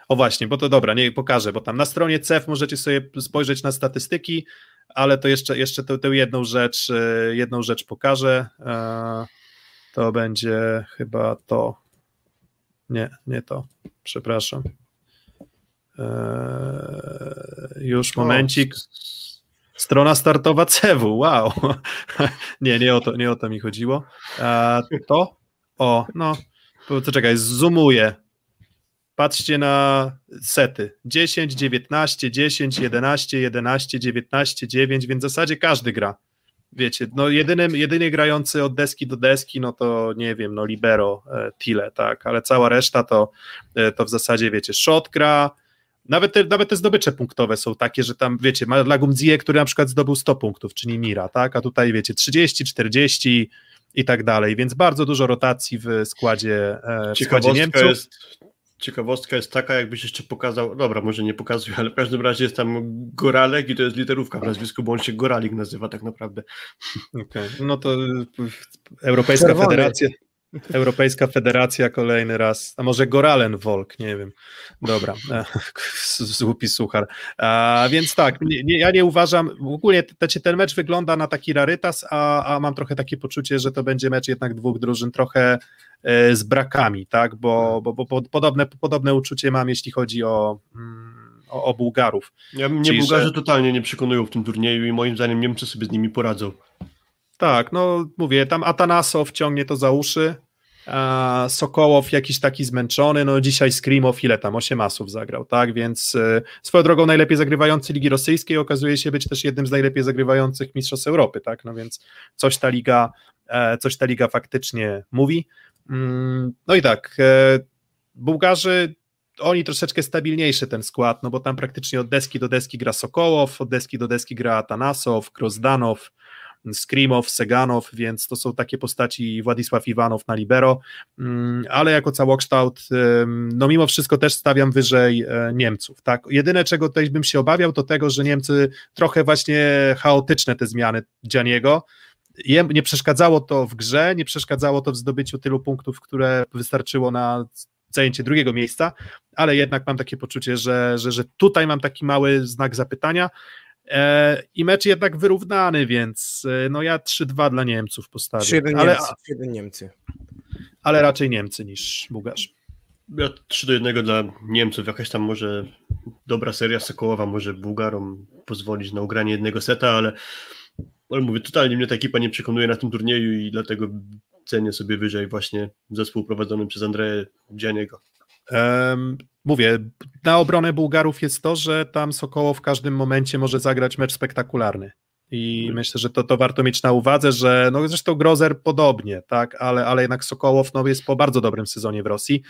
o właśnie, bo to dobra, nie pokażę, bo tam na stronie CEF możecie sobie spojrzeć na statystyki, ale to jeszcze, jeszcze tę, tę jedną rzecz, e, jedną rzecz pokażę. E, to będzie chyba to. Nie, nie to. Przepraszam. Eee, już momencik. Strona startowa CEWU, wow. (laughs) nie, nie o to, nie o to mi chodziło. To? O, no, to czekaj, zoomuję. Patrzcie na sety. 10, 19, 10, 11, 11, 19, 9, więc w zasadzie każdy gra. Wiecie, no jedynym, jedynie grający od deski do deski, no to nie wiem, no libero, e, tile, tak, ale cała reszta to, e, to w zasadzie, wiecie, shot gra, nawet te, nawet te zdobycze punktowe są takie, że tam, wiecie, ma Lagumdzie, który na przykład zdobył 100 punktów, czyli Mira, tak, a tutaj, wiecie, 30, 40 i tak dalej, więc bardzo dużo rotacji w składzie, e, w składzie Niemców. Jest, ciekawostka jest taka, jakbyś jeszcze pokazał, dobra, może nie pokazuję, ale w każdym razie jest tam Goralek i to jest literówka w nazwisku, bo on się Goralik nazywa tak naprawdę. Okej, okay. no to Europejska Czerwony. Federacja Europejska Federacja kolejny raz, a może Goralen Volk, nie wiem. Dobra, złupi suchar. A, więc tak, nie, nie, ja nie uważam, ogólnie ten mecz wygląda na taki rarytas, a, a mam trochę takie poczucie, że to będzie mecz jednak dwóch drużyn trochę e, z brakami, tak, bo, bo, bo podobne, podobne uczucie mam, jeśli chodzi o, mm, o, o Bułgarów. Ja, mnie Czyli, Bułgarzy że... totalnie nie przekonują w tym turnieju i moim zdaniem Niemcy sobie z nimi poradzą. Tak, no mówię, tam Atanasow ciągnie to za uszy, a Sokołow jakiś taki zmęczony, no dzisiaj Skrimow ile tam, 8 asów zagrał, tak, więc y, swoją drogą najlepiej zagrywający Ligi Rosyjskiej okazuje się być też jednym z najlepiej zagrywających Mistrzostw Europy, tak, no więc coś ta liga, e, coś ta liga faktycznie mówi. Mm, no i tak, e, Bułgarzy oni troszeczkę stabilniejszy ten skład, no bo tam praktycznie od deski do deski gra Sokołow, od deski do deski gra Atanasow, Krozdanow, Skrimow, Seganow, więc to są takie postaci Władysław Iwanow na libero, mm, ale jako całokształt, no mimo wszystko też stawiam wyżej e, Niemców, tak, jedyne czego tutaj bym się obawiał to tego, że Niemcy trochę właśnie chaotyczne te zmiany Dzianiego, nie przeszkadzało to w grze, nie przeszkadzało to w zdobyciu tylu punktów, które wystarczyło na zajęcie drugiego miejsca, ale jednak mam takie poczucie, że, że, że tutaj mam taki mały znak zapytania. E, I mecz jednak wyrównany, więc e, no ja 3-2 dla Niemców postawię. 3-1 ale, Niemcy, 3-1 Niemcy. ale raczej Niemcy niż Bułgarzy. Ja 3 do 1 dla Niemców, jakaś tam może dobra seria Sokołowa może Bułgarom pozwolić na ugranie jednego seta, ale, ale mówię, totalnie mnie ta ekipa nie przekonuje na tym turnieju i dlatego cenię sobie wyżej właśnie zespół prowadzony przez Andrzeja Dzianiego. Um, mówię, na obronę Bułgarów jest to, że tam Sokoło w każdym momencie może zagrać mecz spektakularny. I hmm. myślę, że to, to warto mieć na uwadze, że no zresztą Grozer podobnie, tak, ale, ale jednak Sokołow no, jest po bardzo dobrym sezonie w Rosji.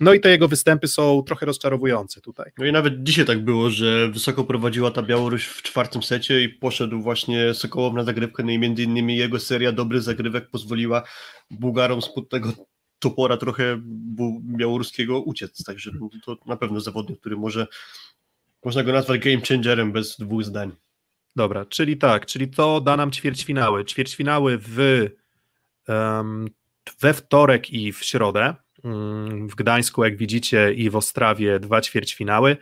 No i te jego występy są trochę rozczarowujące tutaj. No i nawet dzisiaj tak było, że wysoko prowadziła ta Białoruś w czwartym secie i poszedł właśnie Sokołow na zagrywkę, no i między innymi jego seria dobrych zagrywek pozwoliła Bułgarom spod tego topora trochę białoruskiego uciec, także to na pewno zawodnik, który może można go nazwać game changerem bez dwóch zdań. Dobra, czyli tak, czyli to da nam ćwierćfinały. Ćwierćfinały w, um, we wtorek i w środę. Mm, w Gdańsku, jak widzicie, i w Ostrawie dwa ćwierćfinały.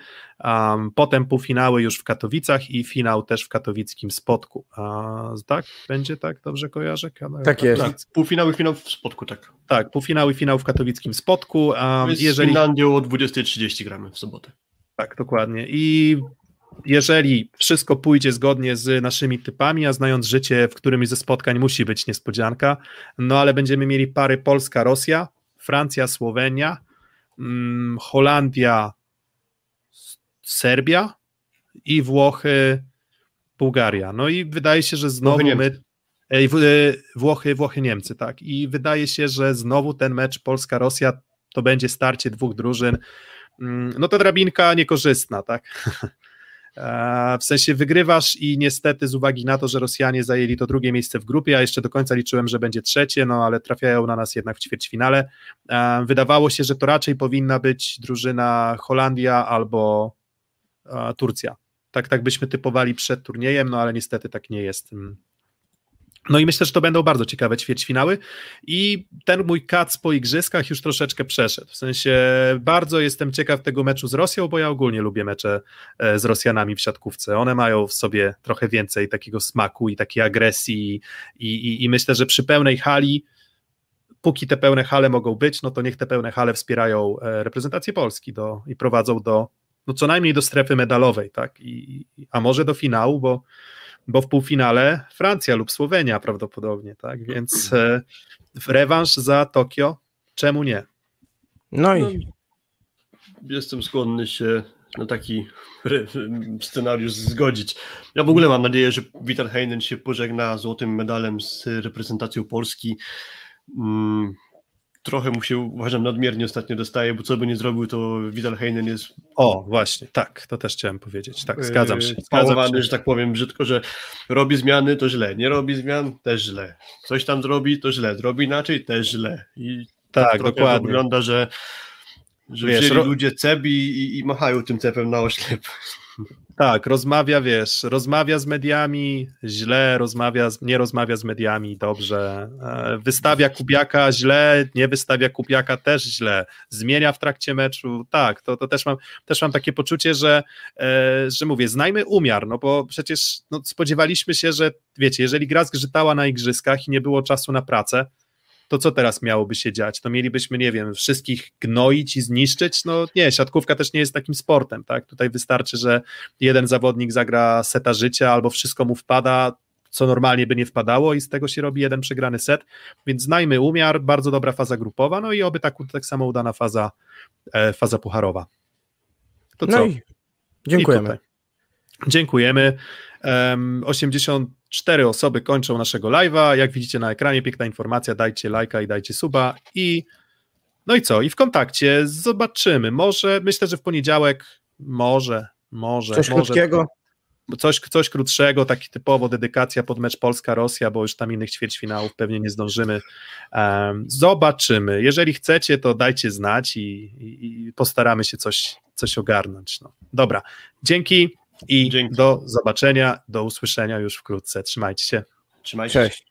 Um, potem półfinały już w Katowicach i finał też w katowickim Spotku. A, tak? Będzie tak? Dobrze kojarzę? Tak jest. Tak, półfinały, finał w Spotku, tak. Tak, półfinały, finał w katowickim Spotku. Um, jeżeli... Z Finlandią o 20.30 gramy w sobotę. Tak, dokładnie. I jeżeli wszystko pójdzie zgodnie z naszymi typami, a znając życie, w którymś ze spotkań musi być niespodzianka, no ale będziemy mieli pary Polska-Rosja, Francja-Słowenia, hmm, Holandia-Serbia i Włochy-Bułgaria. No i wydaje się, że znowu my. E, Włochy, Włochy, Niemcy, tak. I wydaje się, że znowu ten mecz Polska-Rosja to będzie starcie dwóch drużyn. Mm, no to drabinka niekorzystna, tak. (laughs) E, w sensie wygrywasz i niestety z uwagi na to, że Rosjanie zajęli to drugie miejsce w grupie, a jeszcze do końca liczyłem, że będzie trzecie, no ale trafiają na nas jednak w ćwierćfinale. E, wydawało się, że to raczej powinna być drużyna Holandia albo e, Turcja. Tak, tak byśmy typowali przed turniejem, no ale niestety tak nie jest. No i myślę, że to będą bardzo ciekawe ćwierćfinały. I ten mój kac po igrzyskach już troszeczkę przeszedł, w sensie bardzo jestem ciekaw tego meczu z Rosją, bo ja ogólnie lubię mecze e, z Rosjanami w siatkówce, one mają w sobie trochę więcej takiego smaku i takiej agresji i, i, i myślę, że przy pełnej hali póki te pełne hale mogą być, no to niech te pełne hale wspierają e, reprezentację Polski do, i prowadzą do, no co najmniej do strefy medalowej, tak, I, a może do finału, bo bo w półfinale Francja lub Słowenia prawdopodobnie, tak? Więc e, rewanż za Tokio, czemu nie? No i no, jestem skłonny się na taki (laughs) scenariusz zgodzić. Ja w ogóle mam nadzieję, że Vital Heinen się pożegna złotym medalem z reprezentacją Polski. Trochę mu się, uważam, nadmiernie ostatnio dostaje, bo co by nie zrobił, to Vital Heinen jest... O, właśnie, tak, to też chciałem powiedzieć, tak, zgadzam się. Zgadzam się. że tak powiem brzydko, że robi zmiany, to źle, nie robi zmian, też źle. Coś tam zrobi, to źle, zrobi inaczej, też źle. I tak, tak dokładnie. wygląda, że, że Wiesz, ludzie ceb i, i, i machają tym cepem na oślep. Tak, rozmawia, wiesz, rozmawia z mediami źle, rozmawia, nie rozmawia z mediami dobrze, e, wystawia Kubiaka źle, nie wystawia Kubiaka też źle, zmienia w trakcie meczu, tak, to, to też, mam, też mam takie poczucie, że, e, że mówię, znajmy umiar, no bo przecież no, spodziewaliśmy się, że wiecie, jeżeli gra zgrzytała na igrzyskach i nie było czasu na pracę, to co teraz miałoby się dziać? To mielibyśmy, nie wiem, wszystkich gnoić i zniszczyć? No nie, siatkówka też nie jest takim sportem, tak? Tutaj wystarczy, że jeden zawodnik zagra seta życia albo wszystko mu wpada, co normalnie by nie wpadało i z tego się robi jeden przegrany set, więc znajmy umiar, bardzo dobra faza grupowa, no i oby tak, tak samo udana faza, e, faza pucharowa. To no co? I dziękujemy. Dziękujemy. 84 osoby kończą naszego live'a. Jak widzicie na ekranie, piękna informacja, dajcie lajka i dajcie suba i no i co? I w kontakcie zobaczymy. Może, myślę, że w poniedziałek może, może. Coś może, krótkiego? Coś, coś krótszego, taki typowo dedykacja pod mecz Polska-Rosja, bo już tam innych ćwierćfinałów pewnie nie zdążymy. Um, zobaczymy. Jeżeli chcecie, to dajcie znać i, i, i postaramy się coś, coś ogarnąć. No. Dobra, dzięki. I Dzięki. do zobaczenia, do usłyszenia już wkrótce. Trzymajcie się. Trzymajcie się. Cześć.